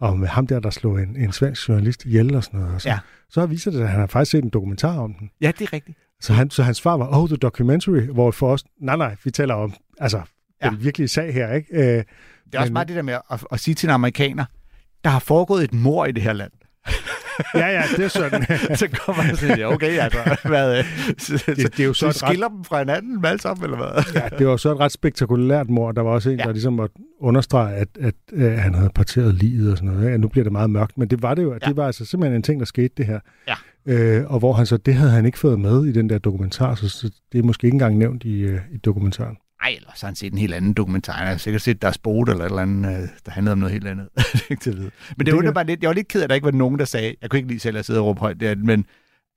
C: om ham der, der slog en, en svensk journalist ihjel og sådan noget. Og så,
D: Ja.
C: så viser det, at han har faktisk set en dokumentar om den.
D: Ja, det er rigtigt.
C: Så, han, så hans svar var, oh, the documentary, hvor for os, nej, nej, vi taler om, altså,
D: Ja.
C: den virkelige sag her, ikke? Øh,
D: Det er også
C: Men-
D: meget det der med at, at sige til en amerikaner, der har foregået et mor i det her land. [LAUGHS]
C: Ja, ja, det er sådan. [LAUGHS]
D: så kommer og siger, ja, okay, altså, hvad, øh, så,
C: Det, det er jo så et ret,
D: skiller dem fra hinanden alle sammen, eller hvad?
C: ja, det var så et ret spektakulært mor. Der var også en,
D: Ja.
C: der ligesom måtte understrege, at, at, at han havde parteret livet og sådan noget. Ja, nu bliver det meget mørkt, men det var det jo. At
D: Ja.
C: Det var altså simpelthen en ting, der skete, det her.
D: Ja.
C: Øh, og hvor han så, det havde han ikke fået med i den der dokumentar, så, så det er måske ikke engang nævnt i, øh, i dokumentaren.
D: Nej, ellers har han set en helt anden dokumentar. Han har sikkert set deres Boat eller et eller andet, øh, der handlede om noget helt andet. [LAUGHS] Det ikke til at vide. Men det,
C: Det
D: bare lidt. Jeg var lidt ked af, at der ikke var nogen, der sagde, jeg kunne ikke lige selv at sidde og råbe højt, der, men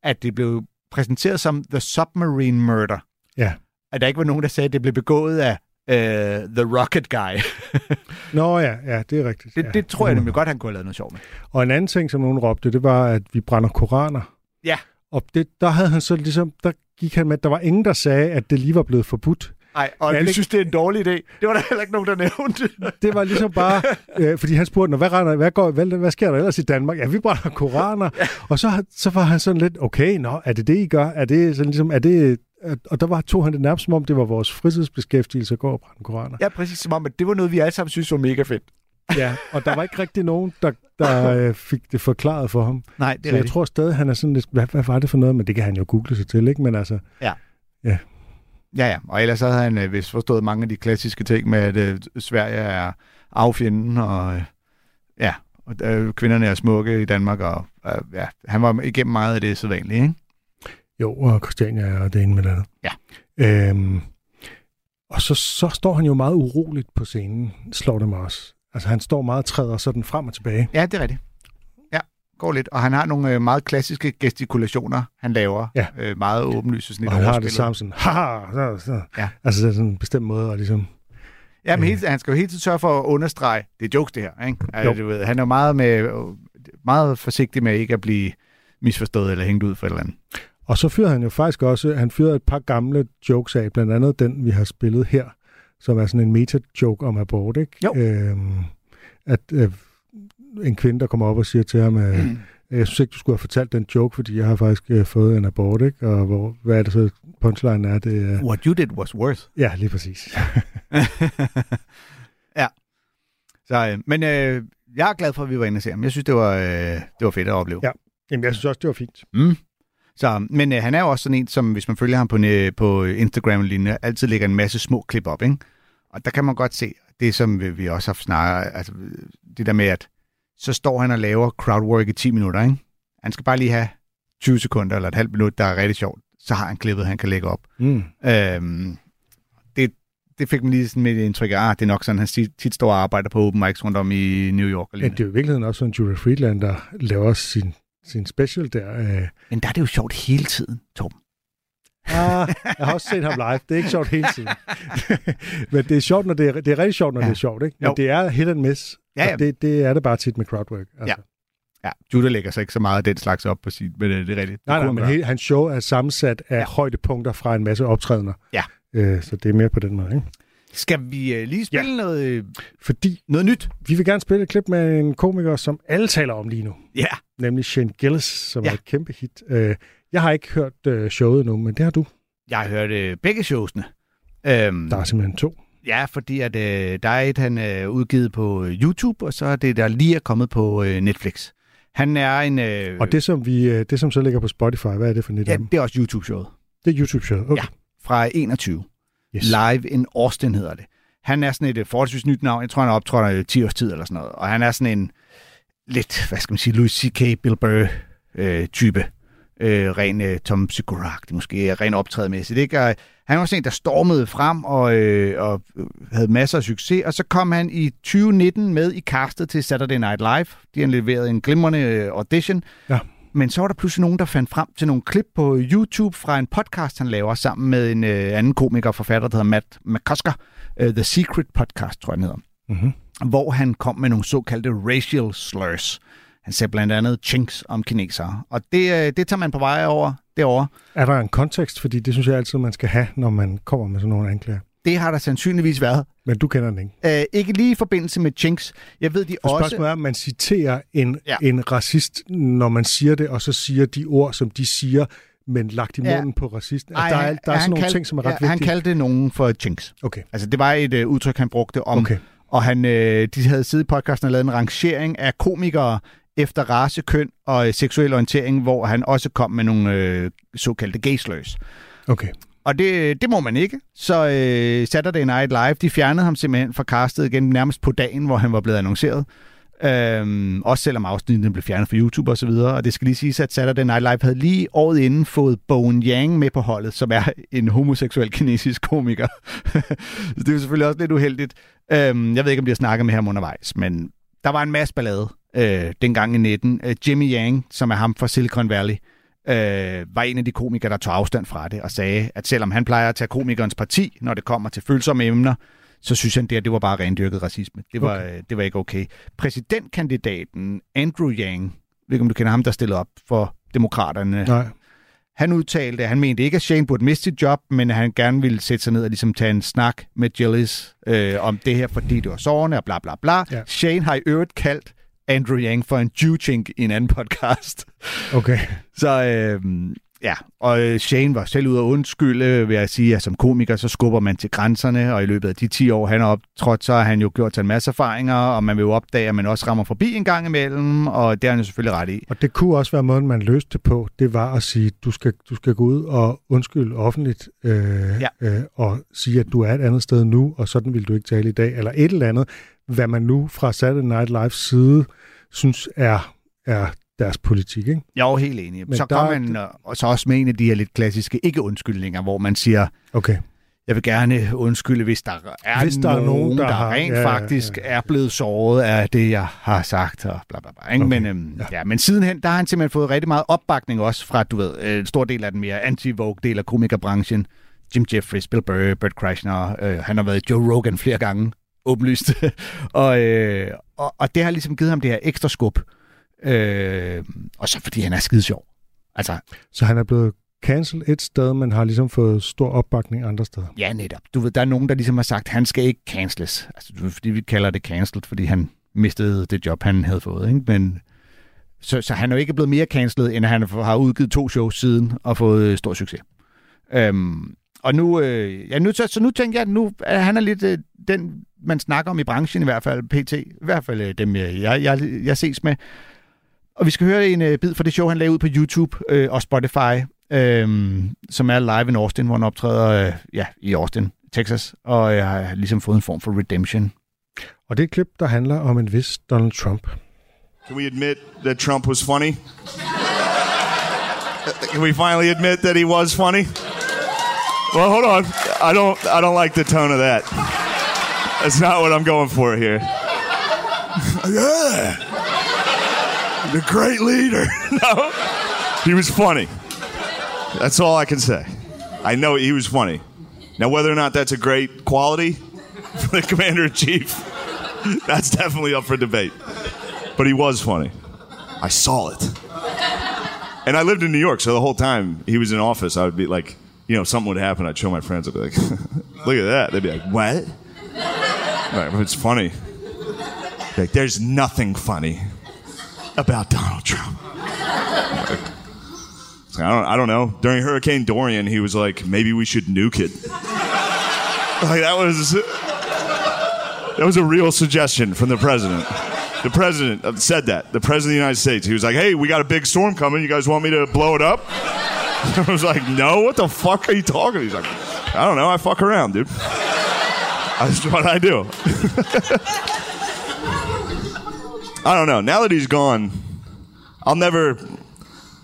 D: at det blev præsenteret som The Submarine Murder.
C: Ja.
D: At der ikke var nogen, der sagde, at det blev begået af uh, The Rocket Guy. [LAUGHS]
C: Nå ja, ja, det er rigtigt.
D: Det,
C: ja.
D: det tror jeg nemlig godt, han kunne have lavet noget sjovt med.
C: Og en anden ting, som nogen råbte, det var, at vi brænder koraner.
D: Ja.
C: Og det, der havde han så ligesom, der gik han med, der var ingen, der sagde, at det lige var blevet forbudt.
D: Nej, og
C: det-
D: synes, det er en dårlig idé. Det var der heller ikke nogen, der nævnte. [LAUGHS]
C: Det var ligesom bare, øh, fordi han spurgte, "Nå, hvad, render, hvad, går, hvad, hvad sker der ellers i Danmark? Ja, vi brænder koraner. Og så, så var han sådan lidt, okay, nå, er det det, I gør? Er det sådan ligesom, er det... Og der var, tog han det nærmest som om, det var vores fritidsbeskæftigelse at gå og brænde koraner.
D: ja, præcis som om, at det var noget, vi alle sammen synes var mega fedt.
C: Ja, og der var ikke rigtig nogen, der, der øh, fik det forklaret for ham.
D: Nej, det
C: Så jeg tror stadig, han er sådan lidt, hvad, hvad var det for noget? Men det kan han jo google sig til, ikke? Men altså,
D: Ja, ja. Og ellers så havde han øh, vist forstået mange af de klassiske ting med, at øh, Sverige er affjenden, og øh, ja, og øh, kvinderne er smukke i Danmark, og øh, ja, han var igennem meget af det sædvanlige, ikke?
C: Jo, og Christiania og det ene med det andet.
D: Ja.
C: Øhm, og så, så står han jo meget uroligt på scenen, slår det mig også. Altså han står meget og træder sådan frem og tilbage.
D: Ja, det er rigtigt. Går lidt. Og han har nogle øh, meget klassiske gestikulationer, han laver.
C: Ja.
D: Øh, meget åbenlyse, sådan
C: Og
D: lidt
C: han har det samme sådan, haha, så, så.
D: Ja.
C: Altså det er sådan en bestemt måde at ligesom,
D: Ja, men
C: Øh.
D: hele, han skal jo hele tiden sørge for at understrege, det er jokes det her, ikke? Altså, du ved, han er meget, med, meget forsigtig med ikke at blive misforstået eller hængt ud for et eller andet.
C: Og så fyrede han jo faktisk også, han fyrede et par gamle jokes af, blandt andet den, vi har spillet her, som er sådan en meta-joke om abort, ikke?
D: Jo.
C: Øhm, at øh, en kvinde, der kommer op og siger til ham, øh, jeg synes ikke, du skulle have fortalt den joke, fordi jeg har faktisk øh, fået en abort, ikke? Og hvor, hvad er det så, punchline er? Det, øh,
D: What you did was worse.
C: ja, lige præcis. [LAUGHS]
D: ja. Så, øh, men øh, jeg er glad for, at vi var inde og se ham. Jeg synes, det var, øh, det var fedt at opleve.
C: Ja. Jamen, jeg synes også, det var fint.
D: Mm. Så, men øh, han er jo også sådan en, som hvis man følger ham på, øh, på Instagram lignende, altid lægger en masse små klip op, ikke? Og der kan man godt se, det som vi, vi også har snakket, altså det der med, at så står han og laver crowdwork i 10 minutter, ikke? Han skal bare lige have 20 sekunder eller et halvt minut, der er rigtig sjovt. Så har han klippet, han kan lægge op.
C: Mm.
D: Øhm, det, det fik man lige sådan med et indtryk af, ah, det er nok sådan, han tit, står og arbejder på open mics rundt om i New York.
C: Ja, det er jo i virkeligheden også sådan, Julia Friedland, der laver sin, sin special der. Øh.
D: Men der er det jo sjovt hele tiden, Torben.
C: Ah, jeg har også set ham live. Det er ikke sjovt hele tiden. [LAUGHS] Men det er sjovt, når det er, det er rigtig sjovt, når
D: ja.
C: det er sjovt, ikke? Men
D: Jo.
C: det er hit and miss.
D: Ja, ja.
C: Og det, det er det bare tit med crowdwork. Altså.
D: Ja, Judah lægger sig ikke så meget af den slags op på sit, men øh, det er rigtigt.
C: Nej, nej, men
D: han
C: hele, hans show er sammensat af
D: Ja.
C: ja. højdepunkter fra en masse optrædener.
D: Ja.
C: Øh, så det er mere på den måde, ikke?
D: Skal vi øh, lige spille ja. noget, øh,
C: Fordi
D: noget nyt?
C: vi vil gerne spille et klip med en komiker, som alle taler om lige nu.
D: Ja.
C: Nemlig Shane Gillis, som
D: Ja.
C: er et kæmpe hit. Øh, jeg har ikke hørt øh, showet nu, men det har du.
D: Jeg har hørt øh, begge showsene. Øhm,
C: Der er simpelthen to.
D: Ja, fordi at, øh, der er et, han er udgivet på øh, YouTube, og så er det, der lige er kommet på øh, Netflix. Han er en... Øh,
C: Og det som, vi, øh, det, som så ligger på Spotify, hvad er det for net
D: ja, det er også YouTube-showet.
C: Det er YouTube-showet. Okay.
D: Ja. Fra 21.
C: Yes.
D: Live in Austin hedder det. Han er sådan et øh, forholdsvis nyt navn. Jeg tror, han optrådt i 10 års tid eller sådan noget. Og han er sådan en lidt, hvad skal man sige, Louis C.K. Bill Burr øh, type. Øh, ren øh, Tom segura måske, ren optrædemæssigt. Ikke? Og han var sådan en, der stormede frem og, øh, og øh, havde masser af succes. Og så kom han i 2019 med i castet til Saturday Night Live. De har leveret en glimrende øh, audition.
C: Ja.
D: Men så var der pludselig nogen, der fandt frem til nogle klip på YouTube fra en podcast, han laver sammen med en øh, anden komiker og forfatter, der hedder Matt McCusker. Uh, The Secret Podcast, tror jeg, den hedder.
C: Mm-hmm.
D: Hvor han kom med nogle såkaldte racial slurs. Han sagde blandt andet chinks om kinesere. Og det, øh, det tager man på vej over derovre.
C: Er der en kontekst? Fordi det synes jeg altid, man skal have, når man kommer med sådan nogle anklager.
D: Det har der sandsynligvis været.
C: Men du kender den ikke.
D: Uh, ikke lige i forbindelse med chinks. Jeg ved, de
C: For
D: også...
C: spørgsmålet er, om man citerer en,
D: Ja.
C: ja. en racist, når man siger det, og så siger de ord, som de siger, men lagt i
D: Ja.
C: munden på racisten.
D: Ej,
C: Altså, der er, der er sådan nogle
D: kaldte-
C: ting, som er ret
D: ja,
C: vigtige.
D: Han kaldte nogen for chinks.
C: Okay,
D: Altså, det var et uh, udtryk, han brugte om...
C: okay.
D: Og han, øh, de havde siddet i podcasten og lavet en rangering af komikere efter race, køn og øh, seksuel orientering, hvor han også kom med nogle øh, såkaldte gay slurs.
C: Okay.
D: Og det, det må man ikke. Så øh, Saturday Night Live, de fjernede ham simpelthen fra castet igen nærmest på dagen, hvor han var blevet annonceret. Øhm, også selvom afsnittet blev fjernet fra YouTube og så videre. Og det skal lige siges, at Saturday Night Live havde lige året inden fået Bowen Yang med på holdet, som er en homoseksuel kinesisk komiker. [LAUGHS] det er jo selvfølgelig også lidt uheldigt. Øhm, jeg ved ikke, om de har snakket med ham undervejs, men der var en masse ballade øh, dengang i 19. Øh, Jimmy Yang, som er ham fra Silicon Valley, øh, var en af de komikere, der tog afstand fra det og sagde, at selvom han plejer at tage komikernes parti, når det kommer til følsomme emner, så synes han, det, det var bare rendyrket racisme. Det var, okay. det var ikke okay. Præsidentkandidaten Andrew Yang, jeg ved ikke, om du kender ham, der stillede op for demokraterne.
C: Nej.
D: Han udtalte, at han mente ikke, at Shane burde miste sit job, men at han gerne ville sætte sig ned og ligesom tage en snak med Gillis øh, om det her, fordi det var sårende og bla bla bla.
C: Ja.
D: Shane har i øvrigt kaldt Andrew Yang for en Jew-chink i en anden podcast.
C: Okay. [LAUGHS]
D: Så øh, ja, og øh, Shane var selv ude at undskylde ved at sige, at som komiker, så skubber man til grænserne, og i løbet af de 10 år, han har optrådt, så har han jo gjort sig en masse erfaringer, og man vil jo opdage, at man også rammer forbi en gang imellem, og det har han jo selvfølgelig ret i.
C: Og det kunne også være måden, man løste det på. Det var at sige, du skal, du skal gå ud og undskylde offentligt, øh,
D: Ja.
C: øh, og sige, at du er et andet sted nu, og sådan vil du ikke tale i dag, eller et eller andet, hvad man nu fra Saturday Night Live side synes er, er deres politik, ikke?
D: Jeg er helt enig.
C: Men
D: så
C: der-
D: kommer man øh, og så også med en af de her lidt klassiske ikke-undskyldninger, hvor man siger,
C: Okay.
D: jeg vil gerne undskylde, hvis der er,
C: Hvis der er
D: nogen,
C: nogen, der
D: der,
C: har-
D: rent
C: ja, ja,
D: faktisk
C: ja.
D: er blevet såret af det, jeg har sagt, og bla bla bla. Ikke?
C: Okay,
D: Men, øhm,
C: ja.
D: ja. Ja, men sidenhen, der har han simpelthen fået rigtig meget opbakning også fra, du ved, øh, en stor del af den mere anti-vogue del af komikerbranchen. Jim Jeffries, Bill Burr, Bert Kreischer, øh, han har været Joe Rogan flere gange, åbenlyst. [LAUGHS] og, øh, og, og det har ligesom givet ham det her ekstra skub. Øh, og så fordi han er skide sjov. Altså,
C: Så han er blevet cancel et sted, men har ligesom fået stor opbakning andre steder.
D: Ja, netop. Du ved, der er nogen, der ligesom har sagt, at han skal ikke canceles. Altså, du fordi vi kalder det cancelled, fordi han mistede det job, han havde fået. Ikke? Men, så, så han er jo ikke blevet mere cancelled, end at han har udgivet to shows siden og fået øh, stor succes. Øhm, og nu, øh, ja, nu, så, så nu tænker jeg, at nu, at han er lidt øh, den, man snakker om i branchen i hvert fald, PT. I hvert fald øh, dem, jeg, jeg, jeg, jeg ses med. Og vi skal høre en øh, bid fra det show, han lavede ud på YouTube øh, og Spotify, øh, som er live in Austin, hvor han optræder øh, ja, i Austin, Texas, og jeg har ligesom fået en form for redemption.
C: Og det er et klip, der handler om en vis Donald Trump.
E: Can we admit that Trump was funny? Can we finally admit that he was funny? Well, hold on. I don't I don't like the tone of that. That's not what I'm going for here. [LAUGHS] yeah. The great leader. [LAUGHS] no. He was funny. That's all I can say. I know he was funny. Now whether or not that's a great quality [LAUGHS] for the commander in chief, that's definitely up for debate but he was funny. I saw it. And I lived in New York, so the whole time he was in office, I would be like, you know, something would happen. I'd show my friends. I'd be like, [LAUGHS] look at that. They'd be like, what? Like, it's funny. Like, there's nothing funny about Donald Trump. Like, I don't, I don't know. During Hurricane Dorian, he was like, maybe we should nuke it. like that was that was a real suggestion from the president. The president said that. The president of the United States. He was like, "Hey, we got a big storm coming. You guys want me to blow it up?" [LAUGHS] I was like, "No. What the fuck are you talking?" He's like, "I don't know. I fuck around, dude. [LAUGHS] That's what I do." [LAUGHS] I don't know. Now that he's gone, I'll never,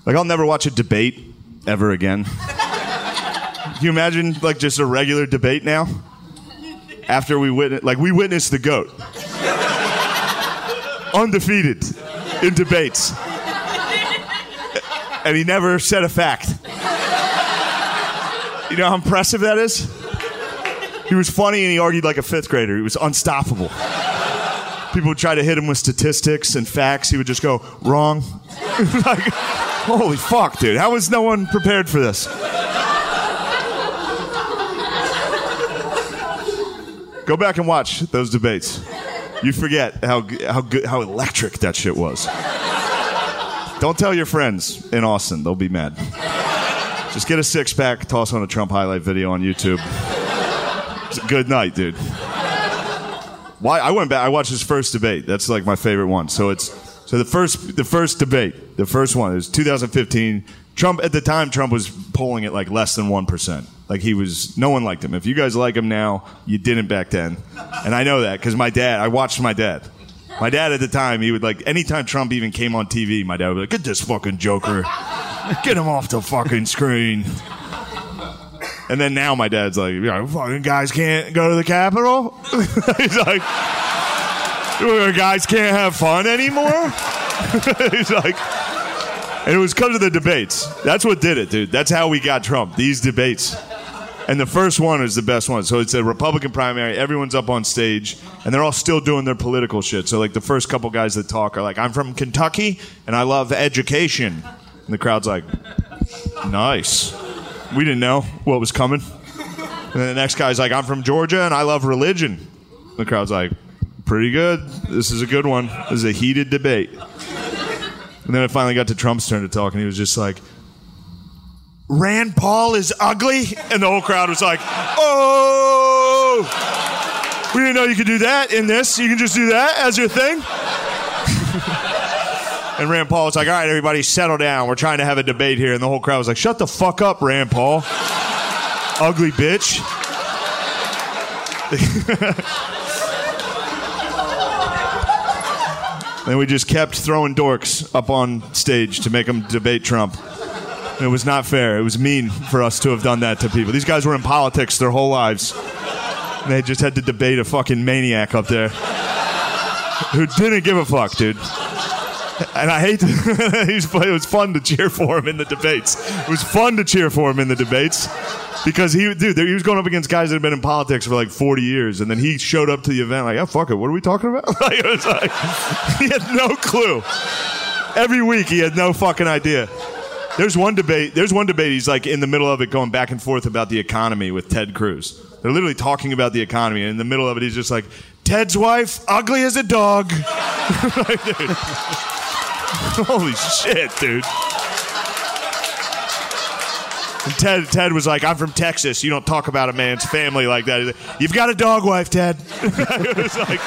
E: like, I'll never watch a debate ever again. Can you imagine, like, just a regular debate now? After we witness, like, we witnessed the goat undefeated in debates. And he never said a fact. You know how impressive that is? He was funny and he argued like a fifth grader. He was unstoppable. People would try to hit him with statistics and facts. He would just go, wrong. [LAUGHS] like, holy fuck, dude. How was no one prepared for this? Go back and watch those debates. You forget how how good how electric that shit was. Don't tell your friends in Austin; they'll be mad. Just get a six pack, toss on a Trump highlight video on YouTube. It's a good night, dude. Why I went back. I watched his first debate. That's like my favorite one. So it's So the first the first debate, the first one is 2015. Trump at the time Trump was polling at like less than 1%. Like he was no one liked him. If you guys like him now, you didn't back then. And I know that cuz my dad, I watched my dad. My dad at the time, he would like anytime Trump even came on TV, my dad would be like, "Get this fucking joker. Get him off the fucking screen." And then now my dad's like, yeah, fucking guys can't go to the Capitol. [LAUGHS] He's like, guys can't have fun anymore. [LAUGHS] He's like, and it was because of the debates. That's what did it, dude. That's how we got Trump. These debates. And the first one is the best one. So it's a Republican primary. Everyone's up on stage, and they're all still doing their political shit. So like the first couple guys that talk are like, "I'm from Kentucky, and I love education," and the crowd's like, "Nice." We didn't know what was coming. And then the next guy's like, I'm from Georgia and I love religion. The crowd's like, pretty good. This is a good one. This is a heated debate. And then it finally got to Trump's turn to talk, and he was just like, Rand Paul is ugly? And the whole crowd was like, oh! We didn't know you could do that in this. You can just do that as your thing? And Rand Paul was like, all right, everybody, settle down. We're trying to have a debate here. And the whole crowd was like, shut the fuck up, Rand Paul. Ugly bitch. [LAUGHS] and we just kept throwing dorks up on stage to make them debate Trump. It was not fair. It was mean for us to have done that to people. These guys were in politics their whole lives. They just had to debate a fucking maniac up there who didn't give a fuck, dude [LAUGHS] and I hate to, [LAUGHS] it was fun to cheer for him in the debates. It was fun to cheer for him in the debates because he, dude, he was going up against guys that had been in politics for like 40 years, and then he showed up to the event like, "Yeah, fuck it, what are we talking about?" [LAUGHS] like, it was like, he had no clue. Every week, he had no fucking idea. There's one debate. There's one debate. He's like in the middle of it, going back and forth about the economy with Ted Cruz. They're literally talking about the economy, and in the middle of it, he's just like, "Ted's wife, ugly as a dog." like, [LAUGHS] Holy shit, dude. And Ted, Ted was like, I'm from Texas. You don't talk about a man's family like that. Like, You've got a dog wife, Ted. [LAUGHS] it was like,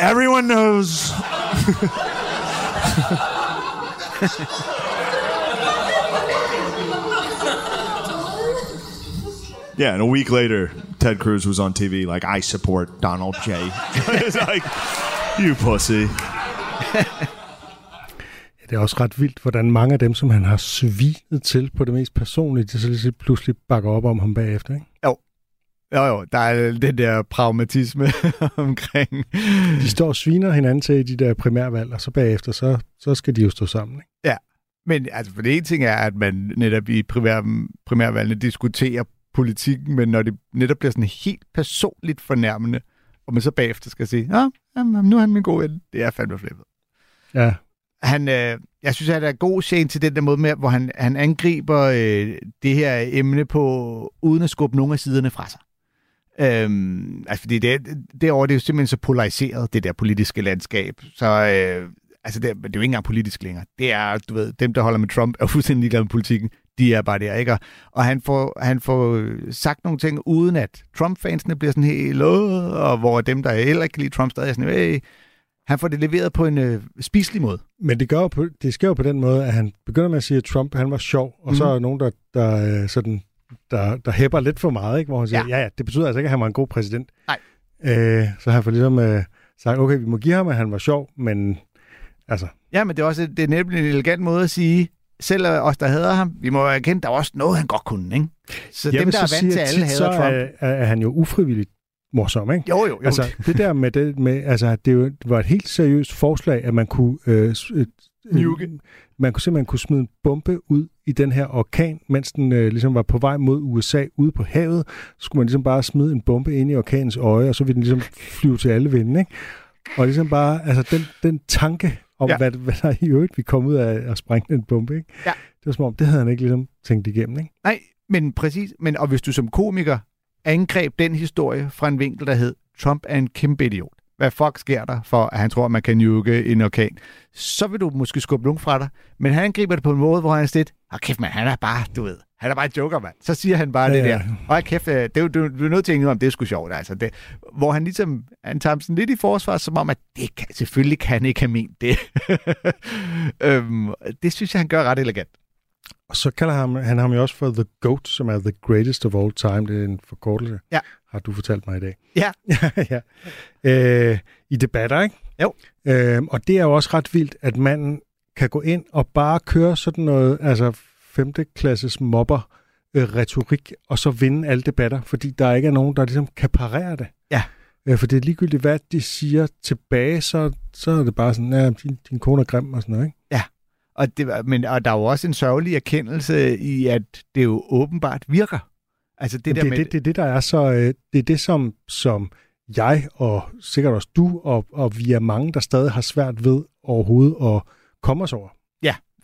E: everyone knows. [LAUGHS] yeah, and a week later, Ted Cruz was on TV like, I support Donald J. [LAUGHS] it's like, you pussy. [LAUGHS]
C: Det er også ret vildt, hvordan mange af dem, som han har svinet til på det mest personlige, de så lige pludselig bakker op om ham bagefter, ikke?
D: Jo. Jo, jo, der er den der pragmatisme [LAUGHS] omkring.
C: De står og sviner hinanden til i de der primærvalg, og så bagefter, så, så skal de jo stå sammen, ikke?
D: Ja, men altså, for det ene ting er, at man netop i primær, primærvalgene diskuterer politikken, men når det netop bliver sådan helt personligt fornærmende, og man så bagefter skal sige, ja, jamen, nu er han min gode ven, det er fandme flippet.
C: Ja.
D: Han, øh, jeg synes, at der er god scene til den der måde med, hvor han, han angriber øh, det her emne på, uden at skubbe nogle af siderne fra sig. Øhm, altså, fordi det, derovre det er jo simpelthen så polariseret, det der politiske landskab. Så øh, altså, det, det er jo ikke engang politisk længere. Det er, du ved, dem, der holder med Trump, er [LAUGHS] fuldstændig ligeglade med politikken de er bare der, ikke? Og han får, han får sagt nogle ting, uden at Trump-fansene bliver sådan helt, og hvor dem, der heller ikke kan lide Trump, stadig er sådan, hey, han får det leveret på en øh, spiselig måde.
C: Men det, gør på, det sker jo på den måde, at han begynder med at sige, at Trump han var sjov, og mm. så er der nogen, der, der, øh, sådan, der, der hæpper lidt for meget, ikke? hvor han siger, ja. ja, ja, det betyder altså ikke, at han var en god præsident.
D: Nej.
C: Øh, så han får ligesom øh, sagt, okay, vi må give ham, at han var sjov, men altså...
D: Ja, men det er også det er nemlig en elegant måde at sige, selv os, der hader ham, vi må erkende, der er også noget, han godt kunne, ikke? Så
C: Jeg
D: dem, der er vant til, at alle hader Trump...
C: Er, er han jo ufrivilligt morsom, ikke?
D: Jo, jo, jo.
C: Altså, det der med det, med, altså, det, jo, det var et helt seriøst forslag, at man kunne... Øh, øh, man kunne simpelthen kunne smide en bombe ud i den her orkan, mens den øh, ligesom var på vej mod USA ude på havet. Så skulle man ligesom bare smide en bombe ind i orkanens øje, og så ville den ligesom flyve til alle vinde, ikke? Og ligesom bare, altså den, den tanke om, ja. hvad, hvad der i øvrigt vi kom ud af at sprænge den bombe, ikke?
D: Ja.
C: Det var som om, det havde han ikke ligesom tænkt igennem, ikke?
D: Nej, men præcis. Men, og hvis du som komiker angreb den historie fra en vinkel, der hed, Trump er en kæmpe idiot. Hvad fuck sker der, for at han tror, at man kan nuke en orkan, så vil du måske skubbe nogen fra dig. Men han angriber det på en måde, hvor han er lidt, ah, kæft mand, han er bare, du ved, han er bare en joker, mand. Så siger han bare ja, det der. Og kæft, øh, det, er du, du er nødt til at indrømme, det er sgu sjovt, altså. Det, hvor han ligesom, han tager sådan lidt i forsvar, som om, at det kan, selvfølgelig kan han ikke have ment det. [LAUGHS] øhm, det synes jeg, han gør ret elegant.
C: Og så kalder han, han ham jo også for The GOAT, som er The Greatest of All Time. Det er en forkortelse,
D: Ja.
C: Har du fortalt mig i dag.
D: Ja. [LAUGHS]
C: ja. Øh, I debatter, ikke?
D: Jo.
C: Øh, og det er jo også ret vildt, at manden kan gå ind og bare køre sådan noget, altså femteklasses mobber øh, retorik, og så vinde alle debatter, fordi der ikke er nogen, der ligesom kan parere det.
D: Ja.
C: Øh, for det er ligegyldigt, hvad de siger tilbage, så, så er det bare sådan, ja, din, din kone er grim og sådan noget, ikke?
D: Og, det, men, og der er jo også en sørgelig erkendelse i, at det jo åbenbart virker. Altså det der
C: det,
D: med...
C: det, det, det, der er så, øh, det er det, som, som jeg og sikkert også du, og, og vi er mange, der stadig har svært ved overhovedet at komme os over.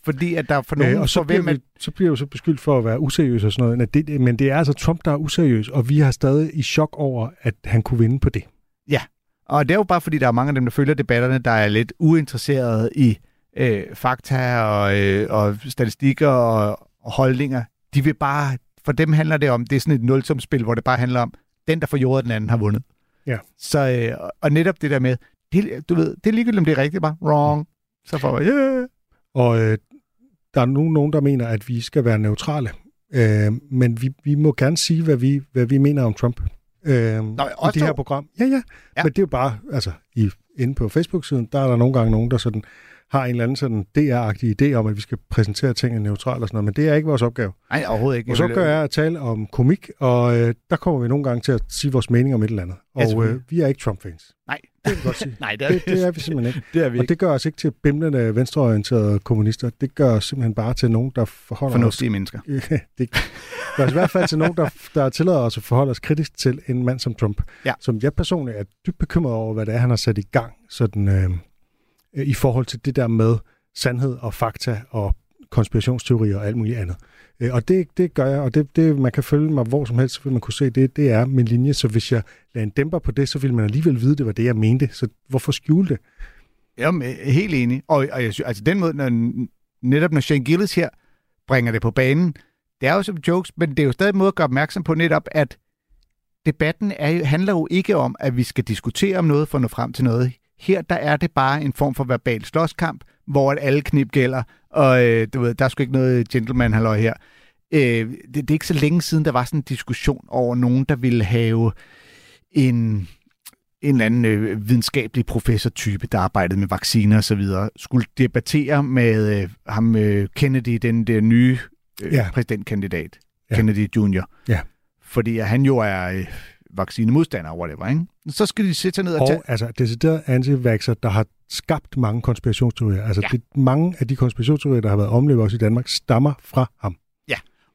D: fordi at der er for nogen,
C: Øh, og så
D: for
C: bliver,
D: hvem,
C: vi, så bliver vi så beskyldt for at være useriøs og sådan noget. Men det, men det er altså Trump, der er useriøs, og vi har stadig i chok over, at han kunne vinde på det.
D: Og det er jo bare fordi, der er mange af dem, der følger debatterne, der er lidt uinteresserede i øh, fakta og, øh, og statistikker og, og holdninger. De vil bare, for dem handler det om, det er sådan et nulsumspil, hvor det bare handler om, den, der får jordet, den anden har vundet.
C: Ja.
D: Så, øh, og- netop det der med, det, du ved, det er ligegyldigt, om det er rigtigt, bare wrong. Så får man, yeah.
C: Og øh, der er nu nogen, der mener, at vi skal være neutrale. Øh, men vi, vi må gerne sige, hvad vi, hvad vi mener om Trump. Øh,
D: Nå,
C: I det her program. Ja, ja,
D: Ja.
C: ja. Men det er jo bare, altså, i, inde på Facebook-siden, der er der nogle gange nogen, der sådan har en eller anden sådan DR-agtig idé om, at vi skal præsentere tingene neutralt og sådan noget, men det er ikke vores opgave.
D: Nej, overhovedet ikke.
C: Vores opgave er at tale om komik, og øh, der kommer vi nogle gange til at sige vores mening om et eller andet. Og øh, vi er ikke Trump-fans.
D: Nej,
C: Det jeg godt sige. [LAUGHS]
D: Nej, det er,
C: Det, det er vi simpelthen ikke. [LAUGHS]
D: det er vi
C: Og
D: ikke.
C: det gør os ikke til bimlende venstreorienterede kommunister. Det gør os simpelthen bare til nogen, der forholder
D: Fornuftige mennesker.
C: os... [LAUGHS] det gør os i hvert fald til nogen, der, der tillader os at forholde os kritisk til en mand som Trump.
D: Ja.
C: Som jeg personligt er dybt bekymret over, hvad det er, han har sat i gang sådan, øh, øh, i forhold til det der med sandhed og fakta og konspirationsteorier og alt muligt andet. Øh, og det, det gør jeg, og det, det, man kan følge mig hvor som helst, så vil man kunne se, det, det er min linje. Så hvis jeg lader en dæmper på det, så vil man alligevel vide, det var det, jeg mente. Så hvorfor skjule det?
D: Jamen, øh, helt enig. Og, og jeg synes, altså den måde, når, netop når Shane Gillis her bringer det på banen, det er jo som jokes, men det er jo stadig en måde at gøre opmærksom på netop, at debatten er, jo- handler jo ikke om, at vi skal diskutere om noget for at nå frem til noget. Her der er det bare en form for verbal slåskamp, hvor alle knip gælder, og øh, du ved, der er sgu ikke noget gentleman halløj her. Øh, det, det er ikke så længe siden, der var sådan en diskussion over nogen, der ville have en, en eller anden øh, videnskabelig professortype, der arbejdede med vacciner osv., skulle debattere med øh, ham øh, Kennedy, den der nye øh,
C: Ja.
D: præsidentkandidat,
C: Ja.
D: Kennedy Jr.
C: Ja.
D: Fordi han jo er øh, vaccinemodstander og whatever, ikke? Så skal de sætte sig ned og tage...
C: Og altså decideret anti der har skabt mange konspirationsteorier. Altså
D: Ja.
C: ja. det, mange af de konspirationsteorier, der har været omløbet også i Danmark, stammer fra ham.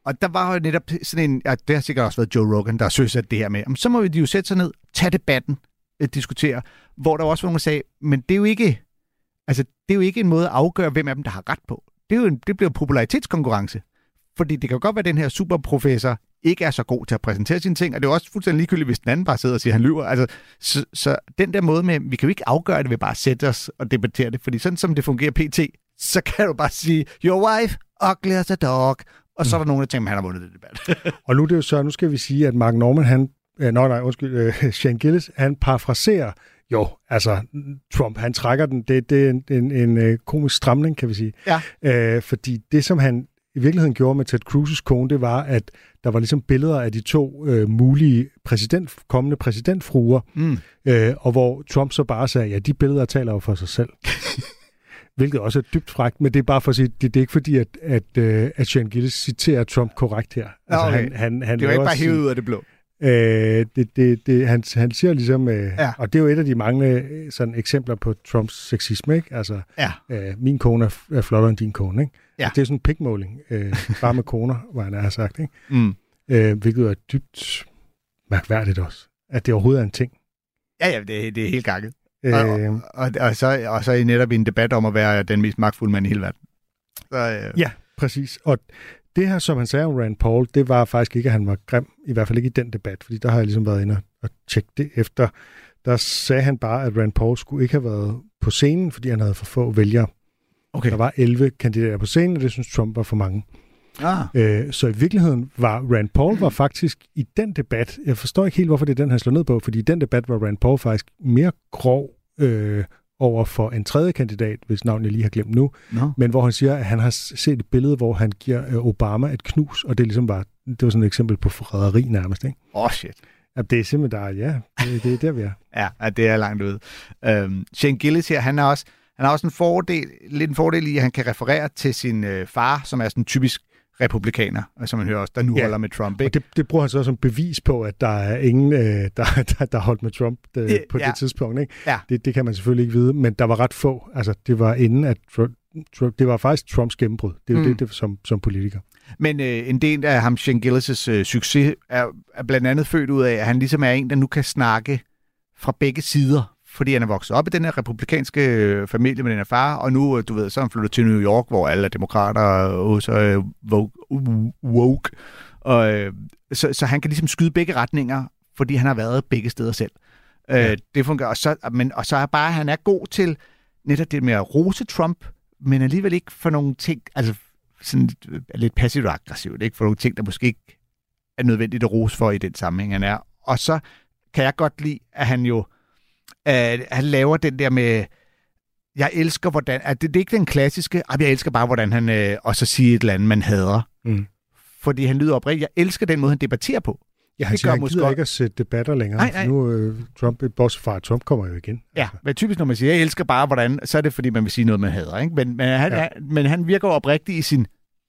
D: Og der var jo netop sådan en, ja, det har sikkert også været Joe Rogan, der har søsat det her med, jamen, så må vi de jo sætte sig ned, tage debatten, øh, diskutere, hvor der også var nogen, der sagde, men det er jo ikke, altså, det er jo ikke en måde at afgøre, hvem af dem, der har ret på. Det, er jo en, det bliver en popularitetskonkurrence. Fordi det kan godt være, at den her superprofessor ikke er så god til at præsentere sine ting, og det er jo også fuldstændig ligegyldigt, hvis den anden bare sidder og siger, at han lyver. Altså, så, så den der måde med, vi kan jo ikke afgøre det ved bare at sætte os og debattere det, fordi sådan som det fungerer pt, så kan du bare sige, your wife, ugly as a dog, og så er der nogen, der tænker, at han har vundet det debat. [LAUGHS]
C: Og nu er det jo så, nu skal vi sige, at Mark Norman, han, øh, nej, nej, undskyld, øh, [LAUGHS] Shane Gillis, han parafraserer jo, altså Trump, han trækker den, det, det er en, en, en øh, komisk stramning, kan vi sige.
D: Ja.
C: Øh, fordi det, som han i virkeligheden gjorde med Ted Cruz's kone, det var, at der var ligesom billeder af de to øh, mulige præsident, kommende præsidentfruer,
D: Mm.
C: øh, og hvor Trump så bare sagde, ja, de billeder taler jo for sig selv. [LAUGHS] Hvilket også er dybt frækt, men det er bare for at sige, det, det er ikke fordi, at, at, øh, at Shane Gillis citerer Trump korrekt her. Altså,
D: okay.
C: han, han, han
D: Det var ikke bare hævet ud af det blå.
C: Øh, det, det, det, han, han siger ligesom, øh,
D: Ja.
C: og det er jo et af de mange øh, sådan, eksempler på Trumps sexisme, ikke? Altså,
D: Ja.
C: øh, min kone er, er flottere end din kone, ikke?
D: Ja.
C: Det er sådan en pikmåling, øh, bare med koner, [LAUGHS] hvor han har sagt, ikke?
D: Mm.
C: Øh, hvilket er dybt mærkværdigt også, at det overhovedet er en ting.
D: Ja, ja, det, er- det er helt gakket.
C: Øh,
D: Og, og, og, så, og så er I netop i en debat om at være den mest magtfulde mand i hele verden. Så, øh,
C: Ja. Præcis, og det her, som han sagde om Rand Paul, det var faktisk ikke, at han var grim, i hvert fald ikke i den debat, fordi der har jeg ligesom været inde og tjekke det efter. Der sagde han bare, at Rand Paul skulle ikke have været på scenen, fordi han havde for få vælgere.
D: Okay.
C: Der var 11 kandidater på scenen, og det synes Trump var for mange.
D: Ah.
C: Øh, så i virkeligheden var Rand Paul var faktisk i den debat, jeg forstår ikke helt, hvorfor det er den, han slår ned på, fordi i den debat var Rand Paul faktisk mere grov øh, over for en tredje kandidat, hvis navn jeg lige har glemt nu,
D: No.
C: men hvor han siger, at han har set et billede, hvor han giver øh, Obama et knus, og det ligesom var, det var sådan et eksempel på forræderi nærmest, ikke?
D: Åh, oh, shit.
C: Ja, det er simpelthen der, ja, det, det er der, vi er.
D: Ja, det er langt ude. Øhm, Shane Gillis her, han har også, han har også en fordel, lidt en fordel i, at han kan referere til sin øh, far, som er sådan typisk republikaner, og som man hører også, der nu
C: Ja.
D: holder med Trump.
C: Og
D: Ikke?
C: det, det bruger han så som bevis på, at der er ingen, øh, der, [LAUGHS] der, der holdt med Trump øh,
D: Ja,
C: på
D: ja.
C: det tidspunkt. Ikke?
D: Ja.
C: Det, det kan man selvfølgelig ikke vide, men der var ret få. Altså, det var inden, at Trump, Trump, det var faktisk Trumps gennembrud. Det er jo
D: Mm.
C: det, det som, som politiker.
D: Men øh, en del af ham, Shane Gillis' øh, succes er, er blandt andet født ud af, at han ligesom er en, der nu kan snakke fra begge sider. Fordi han er vokset op i den her republikanske øh, familie med den her far, og nu, øh, du ved, så er han flyttet til New York, hvor alle er demokrater og også øh, woke. woke. Og, øh, så, så han kan ligesom skyde begge retninger, fordi han har været begge steder selv.
C: Ja.
D: Øh, det fungerer. Og så, men, og så er bare, han er god til netop det med at rose Trump, men alligevel ikke for nogle ting, altså sådan lidt passivt og aggressivt, ikke? For nogle ting, der måske ikke er nødvendigt at rose for i den sammenhæng, han er. Og så kan jeg godt lide, at han jo øh, han laver den der med, jeg elsker, hvordan, at det, det er ikke den klassiske, "Ej, jeg elsker bare, hvordan han, øh, og så siger et eller andet, man hader.
C: Mm.
D: Fordi han lyder oprigtigt. Jeg elsker den måde, han debatterer på.
C: Ja, han
D: Det gør
C: han
D: måske
C: gider ikke at sætte debatter længere.
D: Nej, nej.
C: Nu øh, Trump, bortset fra, at Trump kommer jo igen.
D: Ja, men typisk når man siger, jeg elsker bare, hvordan, så er det, fordi man vil sige noget, man hader. Ikke? Men, men, han,
C: Ja.
D: ja. men han virker oprigtig i sin,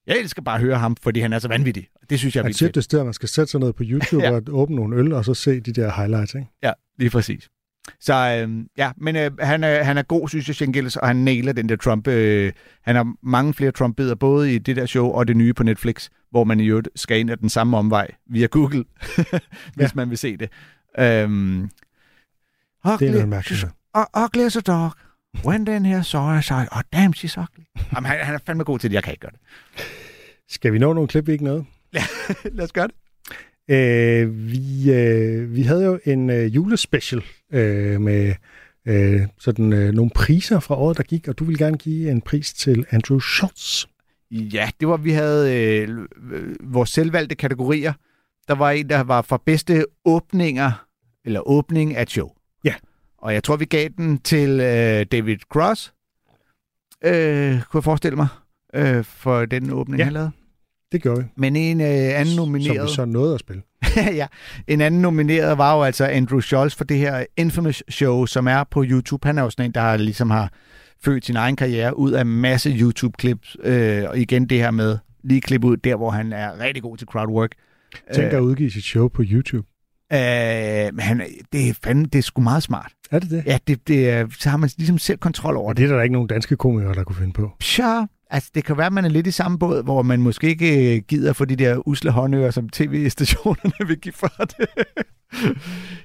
D: jeg elsker bare at høre ham, fordi han er så vanvittig. Det synes jeg er
C: Han siger det sted, at man skal sætte sig ned på YouTube [LAUGHS]
D: Ja.
C: og åbne nogle øl, og så se de der highlights. Ikke?
D: Ja, lige præcis. Så øhm, ja, men øh, han, er, han er god, synes jeg, Gillis, og han nailer den der Trump. Øh, han har mange flere Trump-billeder, både i det der show og det nye på Netflix, hvor man i øvrigt skal ind ad den samme omvej via Google, [LAUGHS] hvis
C: Ja.
D: man vil se det. Øhm,
C: Det er noget mærkeligt.
D: ugly as a dog. When then here saw I saw, oh damn, she's ugly. Jamen, han, han er fandme god til det, jeg kan ikke gøre det.
C: Skal vi nå nogle klip, vi ikke nåede? [LAUGHS]
D: Lad os gøre det.
C: Øh, vi, øh, vi havde jo en øh, julespecial øh, med øh, sådan øh, nogle priser fra året, der gik, og du vil gerne give en pris til Andrew Schultz.
D: Ja, det var, vi havde øh, øh, vores selvvalgte kategorier. Der var en, der var for bedste åbninger, eller åbning af show.
C: Ja.
D: Og jeg tror, vi gav den til øh, David Cross, øh, kunne jeg forestille mig, øh, for den åbning,
C: Ja.
D: han lavede.
C: Det gjorde vi.
D: Men en øh, anden
C: Som
D: nomineret...
C: vi så nåede at spille. [LAUGHS]
D: ja, en anden nomineret var jo altså Andrew Schultz for det her Infamous Show, som er på YouTube. Han er jo sådan en, der ligesom har født sin egen karriere ud af masse YouTube-klips. Øh, og igen det her med lige klippe ud der, hvor han er rigtig god til crowdwork.
C: Tænk at udgive sit show på YouTube.
D: Øh, men han, det, er fandme, det er sgu meget smart.
C: Er det det?
D: Ja, det, det, så har man ligesom selv kontrol over det.
C: det er der ikke nogen danske komikere, der kunne finde på.
D: Sure. Altså, det kan være, at man er lidt i samme båd, hvor man måske ikke øh, gider for de der usle håndører, som tv-stationerne [LAUGHS] vil give for det.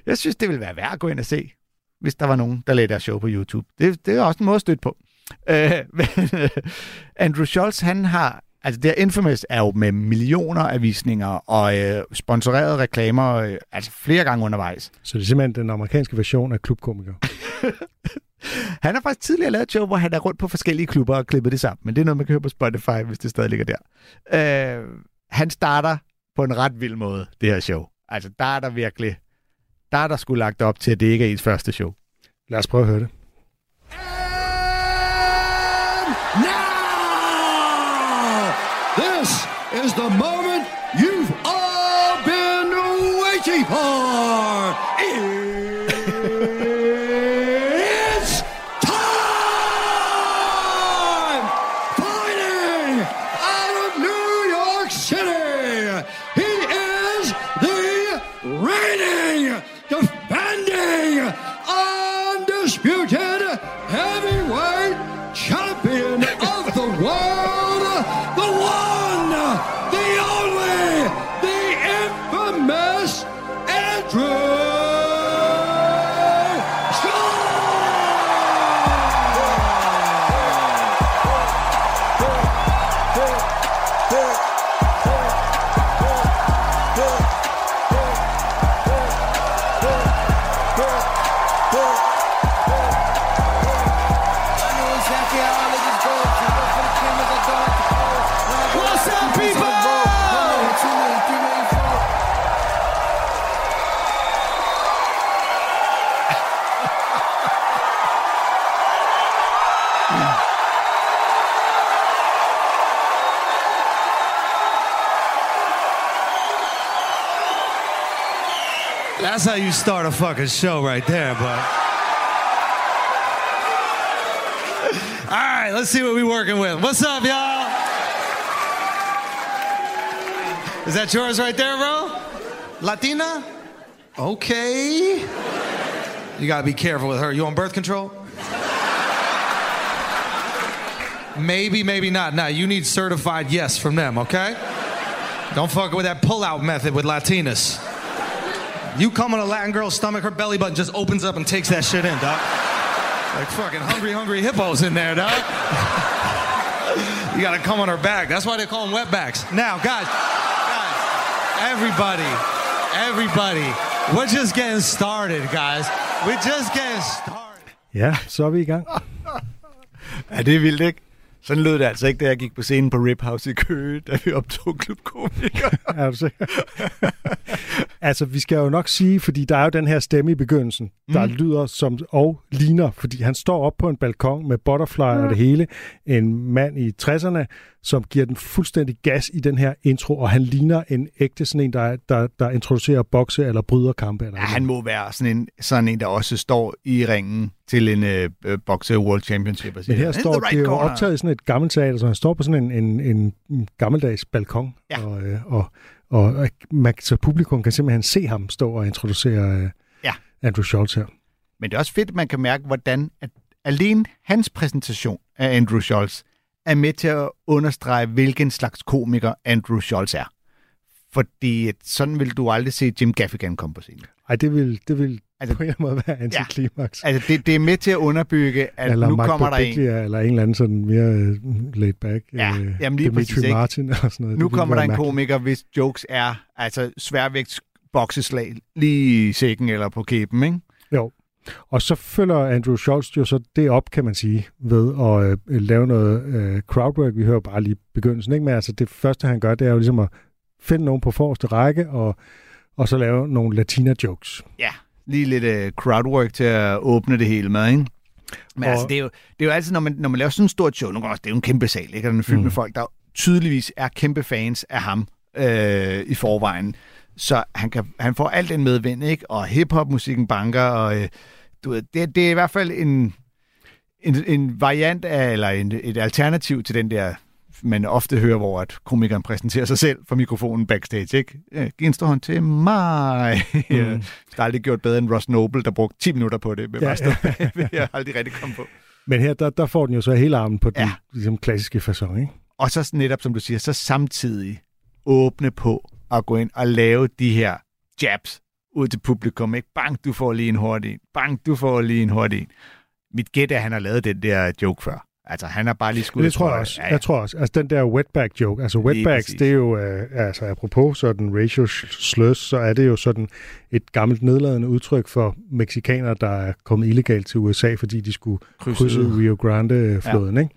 D: Jeg synes, det ville være værd at gå ind og se, hvis der var nogen, der lagde deres show på YouTube. Det, det er også en måde at støtte på. Øh, [LAUGHS] men, øh, Andrew Scholz, han har... Altså, det her Infamous er jo med millioner af visninger og øh, sponsorerede reklamer, øh, altså flere gange undervejs.
C: Så det er simpelthen den amerikanske version af klubkomikere. [LAUGHS]
D: Han har faktisk tidligere lavet et show, hvor han er rundt på forskellige klubber og klippet det sammen. Men det er noget, man kan høre på Spotify, hvis det stadig ligger der. Øh, han starter på en ret vild måde, det her show. Altså, der er der virkelig... Der er der sgu lagt op til, at det ikke er ens første show.
C: Lad os prøve at høre det.
F: Is the moment
G: That's how you start a fucking show right there, but. All right, let's see what we're working with. What's up, y'all? Is that yours right there, bro? Latina? Okay. You gotta be careful with her. You on birth control? Maybe, maybe not. Now, you need certified yes from them, okay? Don't fuck with that pull-out method with Latinas. You come on a Latin girl's stomach, her belly button just opens up and takes that shit in, dog. Like fucking hungry, hungry hippos in there, dog. [LAUGHS] you gotta come on her back. That's why they call them wetbacks. Now, guys, guys, everybody, everybody, we're just getting started, guys. We're just getting started.
C: Ja, så er vi i gang.
D: Ja, det er vildt, ikke? Sådan lød det altså ikke, da jeg gik på scenen på Rip House i Køge, da vi optog klubkomikere.
C: Er du sikker? altså, vi skal jo nok sige, fordi der er jo den her stemme i begyndelsen, der
D: Mm.
C: lyder som og ligner, fordi han står op på en balkon med butterfly og det hele. En mand i 60'erne, som giver den fuldstændig gas i den her intro, og han ligner en ægte sådan en, der, er- der, der introducerer bokse eller bryderkampe. Eller
D: Ja, han må være sådan en, sådan en, der også står i ringen til en øh, øh, Boxe World Championship. Og siger,
C: Men her
D: "In
C: står,
D: the
C: det er jo
D: corner."
C: optaget i sådan et gammelt teater, så han står på sådan en, en, en, en gammeldags balkon,
D: Ja.
C: og, øh, og, og, og man, så publikum kan simpelthen se ham stå og introducere øh,
D: Ja.
C: Andrew Schultz her.
D: Men det er også fedt, at man kan mærke, hvordan at alene hans præsentation af Andrew Schultz er med til at understrege, hvilken slags komiker Andrew Schultz er. Fordi sådan vil du aldrig se Jim Gaffigan komme på scenen.
C: Ej, det vil, det vil
D: Altså-
C: på en eller anden måde være antiklimaks. Ja.
D: Altså, det, det er med til at underbygge, at
C: eller
D: nu
C: Mark
D: kommer der en.
C: Eller en eller anden sådan mere uh, laid back.
D: Ja,
C: øh,
D: jamen lige
C: Dimitri
D: præcis, ikke?
C: Martin eller sådan noget.
D: Nu kommer der en
C: mærkeligt.
D: komiker, hvis jokes er altså sværvægts bokseslag lige i sækken eller på kæben, ikke?
C: Jo. Og så følger Andrew Schultz jo så det op, kan man sige, ved at øh, lave noget øh, crowdwork. Vi hører bare lige begyndelsen, ikke? Men altså det første, han gør, det er jo ligesom at finde nogen på forreste række, og, og så lave nogle latina-jokes.
D: Ja, lige lidt uh, crowdwork til at åbne det hele med, ikke? Men
C: Og-
D: altså, det er, jo, det er jo altid, når man, når man laver sådan et stort show, nogle gange også, det er jo en kæmpe sal, ikke? Og den er fyldt. Mm. med folk, der tydeligvis er kæmpe fans af ham øh, i forvejen. Så han, kan, han får alt den medvind, ikke? Og hiphop-musikken banker, og øh, du ved, det, det er i hvert fald en, en, en variant af, eller en, et alternativ til den der, man ofte hører, hvor at komikeren præsenterer sig selv for mikrofonen backstage, ikke? Øh, Giv en stor hånd til mig. Mm. [LAUGHS] Der er aldrig gjort bedre end Ross Noble, der brugte 10 minutter på det. Med
C: Ja,
D: ja, stå [LAUGHS] [LAUGHS] bagved. Jeg har aldrig rigtig kommet på.
C: Men her, der, der får den jo så hele armen på den
D: Ja.
C: ligesom, klassiske façon, ikke?
D: Og så netop, som du siger, så samtidig åbne på at gå ind og lave de her jabs ud til publikum. Ikke? Bang, du får lige en hurtig en. Bang, du får lige en hurtig en. Mit gæt er, at han har lavet den der joke før. Altså, han har bare lige skudt
C: Det tror jeg også. Jeg tror også. Altså den der wetback joke. Altså wetbacks, det er jo, øh, altså apropos sådan racial slurs, så er det jo sådan et gammelt nedladende udtryk for mexikanere, der er kommet illegalt til USA, fordi de skulle
D: Krydse
C: krydse. Rio Grande-floden, ja. ikke?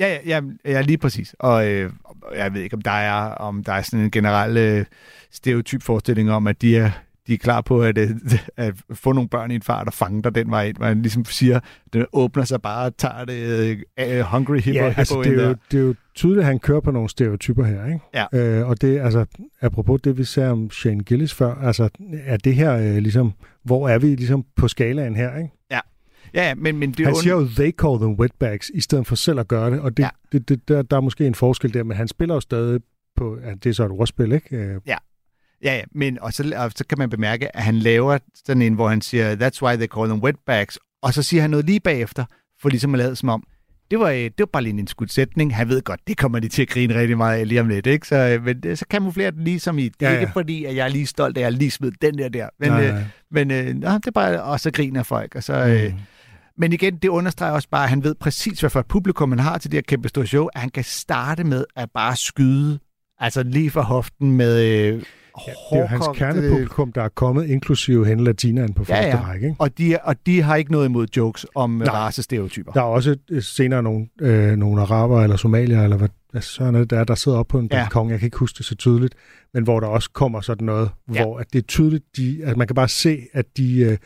D: Ja, ja, ja, ja, lige præcis. Og øh, jeg ved ikke, om der er, om der er sådan en generel øh, stereotyp forestilling om, at de er, de er klar på at, øh, [LAUGHS] at få nogle børn i en fart og fange dig den vej ind. Man ligesom siger, den åbner sig bare og tager det øh, hungry hippo,
C: Ja, altså
D: hippo
C: det er, jo, det er jo tydeligt, at han kører på nogle stereotyper her, ikke?
D: Ja.
C: Øh, og det, altså, apropos det, vi sagde om Shane Gillis før, altså, er det her øh, ligesom, hvor er vi ligesom på skalaen her, ikke?
D: Ja, ja, men, men det
C: Han siger jo, they call them wetbacks, i stedet for selv at gøre det, og det,
D: Ja.
C: ja. det, det, der, der er måske en forskel der, men han spiller jo stadig på, ja, det er så et ordspil, ikke? Øh,
D: Ja, ja, men og så, og så kan man bemærke, at han laver sådan en, hvor han siger, that's why they call them wetbacks, og så siger han noget lige bagefter, for ligesom at lade som om, det var, øh, det var bare lige en indskudt sætning. Han ved godt, det kommer de til at grine rigtig meget af lige om lidt, ikke? Så, øh, men så kamuflerer den ligesom i, det er
C: Ja,
D: ikke
C: ja.
D: fordi, at jeg er lige stolt af, at jeg lige smed den der der. Men,
C: nej,
D: øh,
C: nej.
D: men øh, nå, det er bare, og så griner folk, og så... Øh,
C: Mm.
D: Men igen, det understreger også bare, at han ved præcis, hvad for et publikum han har til det her kæmpe store show, at han kan starte med at bare skyde, altså lige fra hoften med øh,
C: Ja, det er jo hans kernepublikum, der er kommet, inklusive hende latinaen på
D: Ja,
C: første
D: ja.
C: række. Ikke?
D: Og de, og de har ikke noget imod jokes om
C: Nej.
D: racestereotyper.
C: Der er også øh, senere nogle, øh, nogle araber eller somalier, eller hvad, hvad sådan er det, der, er, der sidder op på en
D: Ja.
C: balkon, jeg kan ikke huske det så tydeligt, men hvor der også kommer sådan noget,
D: Ja.
C: hvor at det er tydeligt, de, at man kan bare se, at de, øh,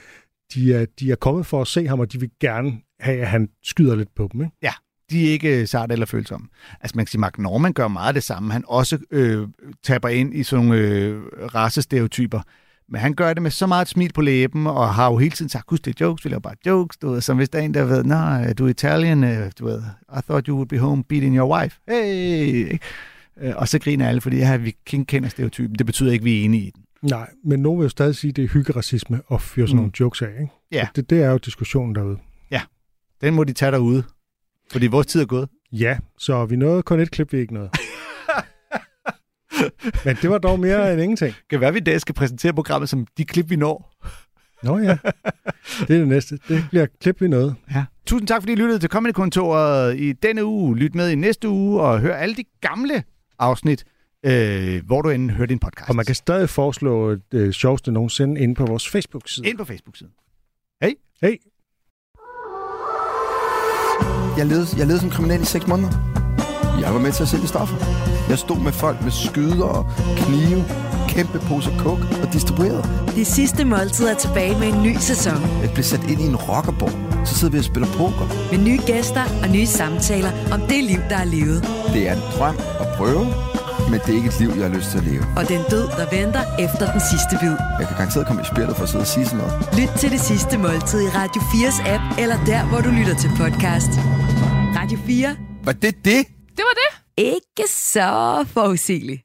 C: de, er, de er kommet for at se ham, og de vil gerne have, at han skyder lidt på dem. Ikke?
D: Ja, De er ikke øh, sart eller følsomme. Altså man kan sige, Mark Norman gør meget af det samme. Han også øh, taber ind i sådan nogle øh, racestereotyper. Men han gør det med så meget smil på læben, og har jo hele tiden sagt, husk det er jokes, vi laver bare jokes, du ved, som hvis der er en, der ved, nej, du er Italian, øh, du ved, I thought you would be home beating your wife. Hey! Øh, og så griner alle, fordi ja, vi kender stereotypen. Det betyder ikke, at vi er enige i den.
C: Nej, men nogen vil jo stadig sige, at det er hyggeracisme at fyre sådan
D: Mm.
C: nogle jokes af, ikke?
D: Ja.
C: Det, det er jo diskussionen derude.
D: Den må de tage derude, fordi vores tid er gået.
C: Ja, så vi nåede kun et klip, vi ikke nåede. [LAUGHS] Men det var dog mere end ingenting.
D: Kan være, at vi i dag skal præsentere programmet som de klip, vi når.
C: Nå ja, [LAUGHS] det er det næste. Det bliver klip, vi nåede.
D: Ja. Tusind tak, fordi I lyttede til Comedy-kontoret i denne uge. Lyt med i næste uge og hør alle de gamle afsnit, øh, hvor du end hører din podcast.
C: Og man kan stadig foreslå det sjoveste nogensinde inde på vores Facebook-side.
D: Ind på Facebook-siden.
C: Hey,
H: Jeg levede, jeg levede som kriminel i seks måneder. Jeg var med til at sælge stoffer. Jeg stod med folk med skyder og knive, kæmpe poser kok og distribuerede.
B: Det sidste måltid er tilbage med en ny sæson.
H: Jeg blev sat ind i en rockerborg. Så sidder vi og spiller poker.
B: Med nye gæster og nye samtaler om det liv, der er levet.
H: Det er en drøm at prøve, men det er ikke et liv, jeg har lyst til at leve.
B: Og den død, der venter efter den sidste bid.
H: Jeg kan garanteret komme i spjældet for at sidde og sige sådan noget.
B: Lyt til det sidste måltid i Radio 4's app, eller der, hvor du lytter til podcast. Radio 4.
H: Var det det?
B: Ikke så forudsigeligt.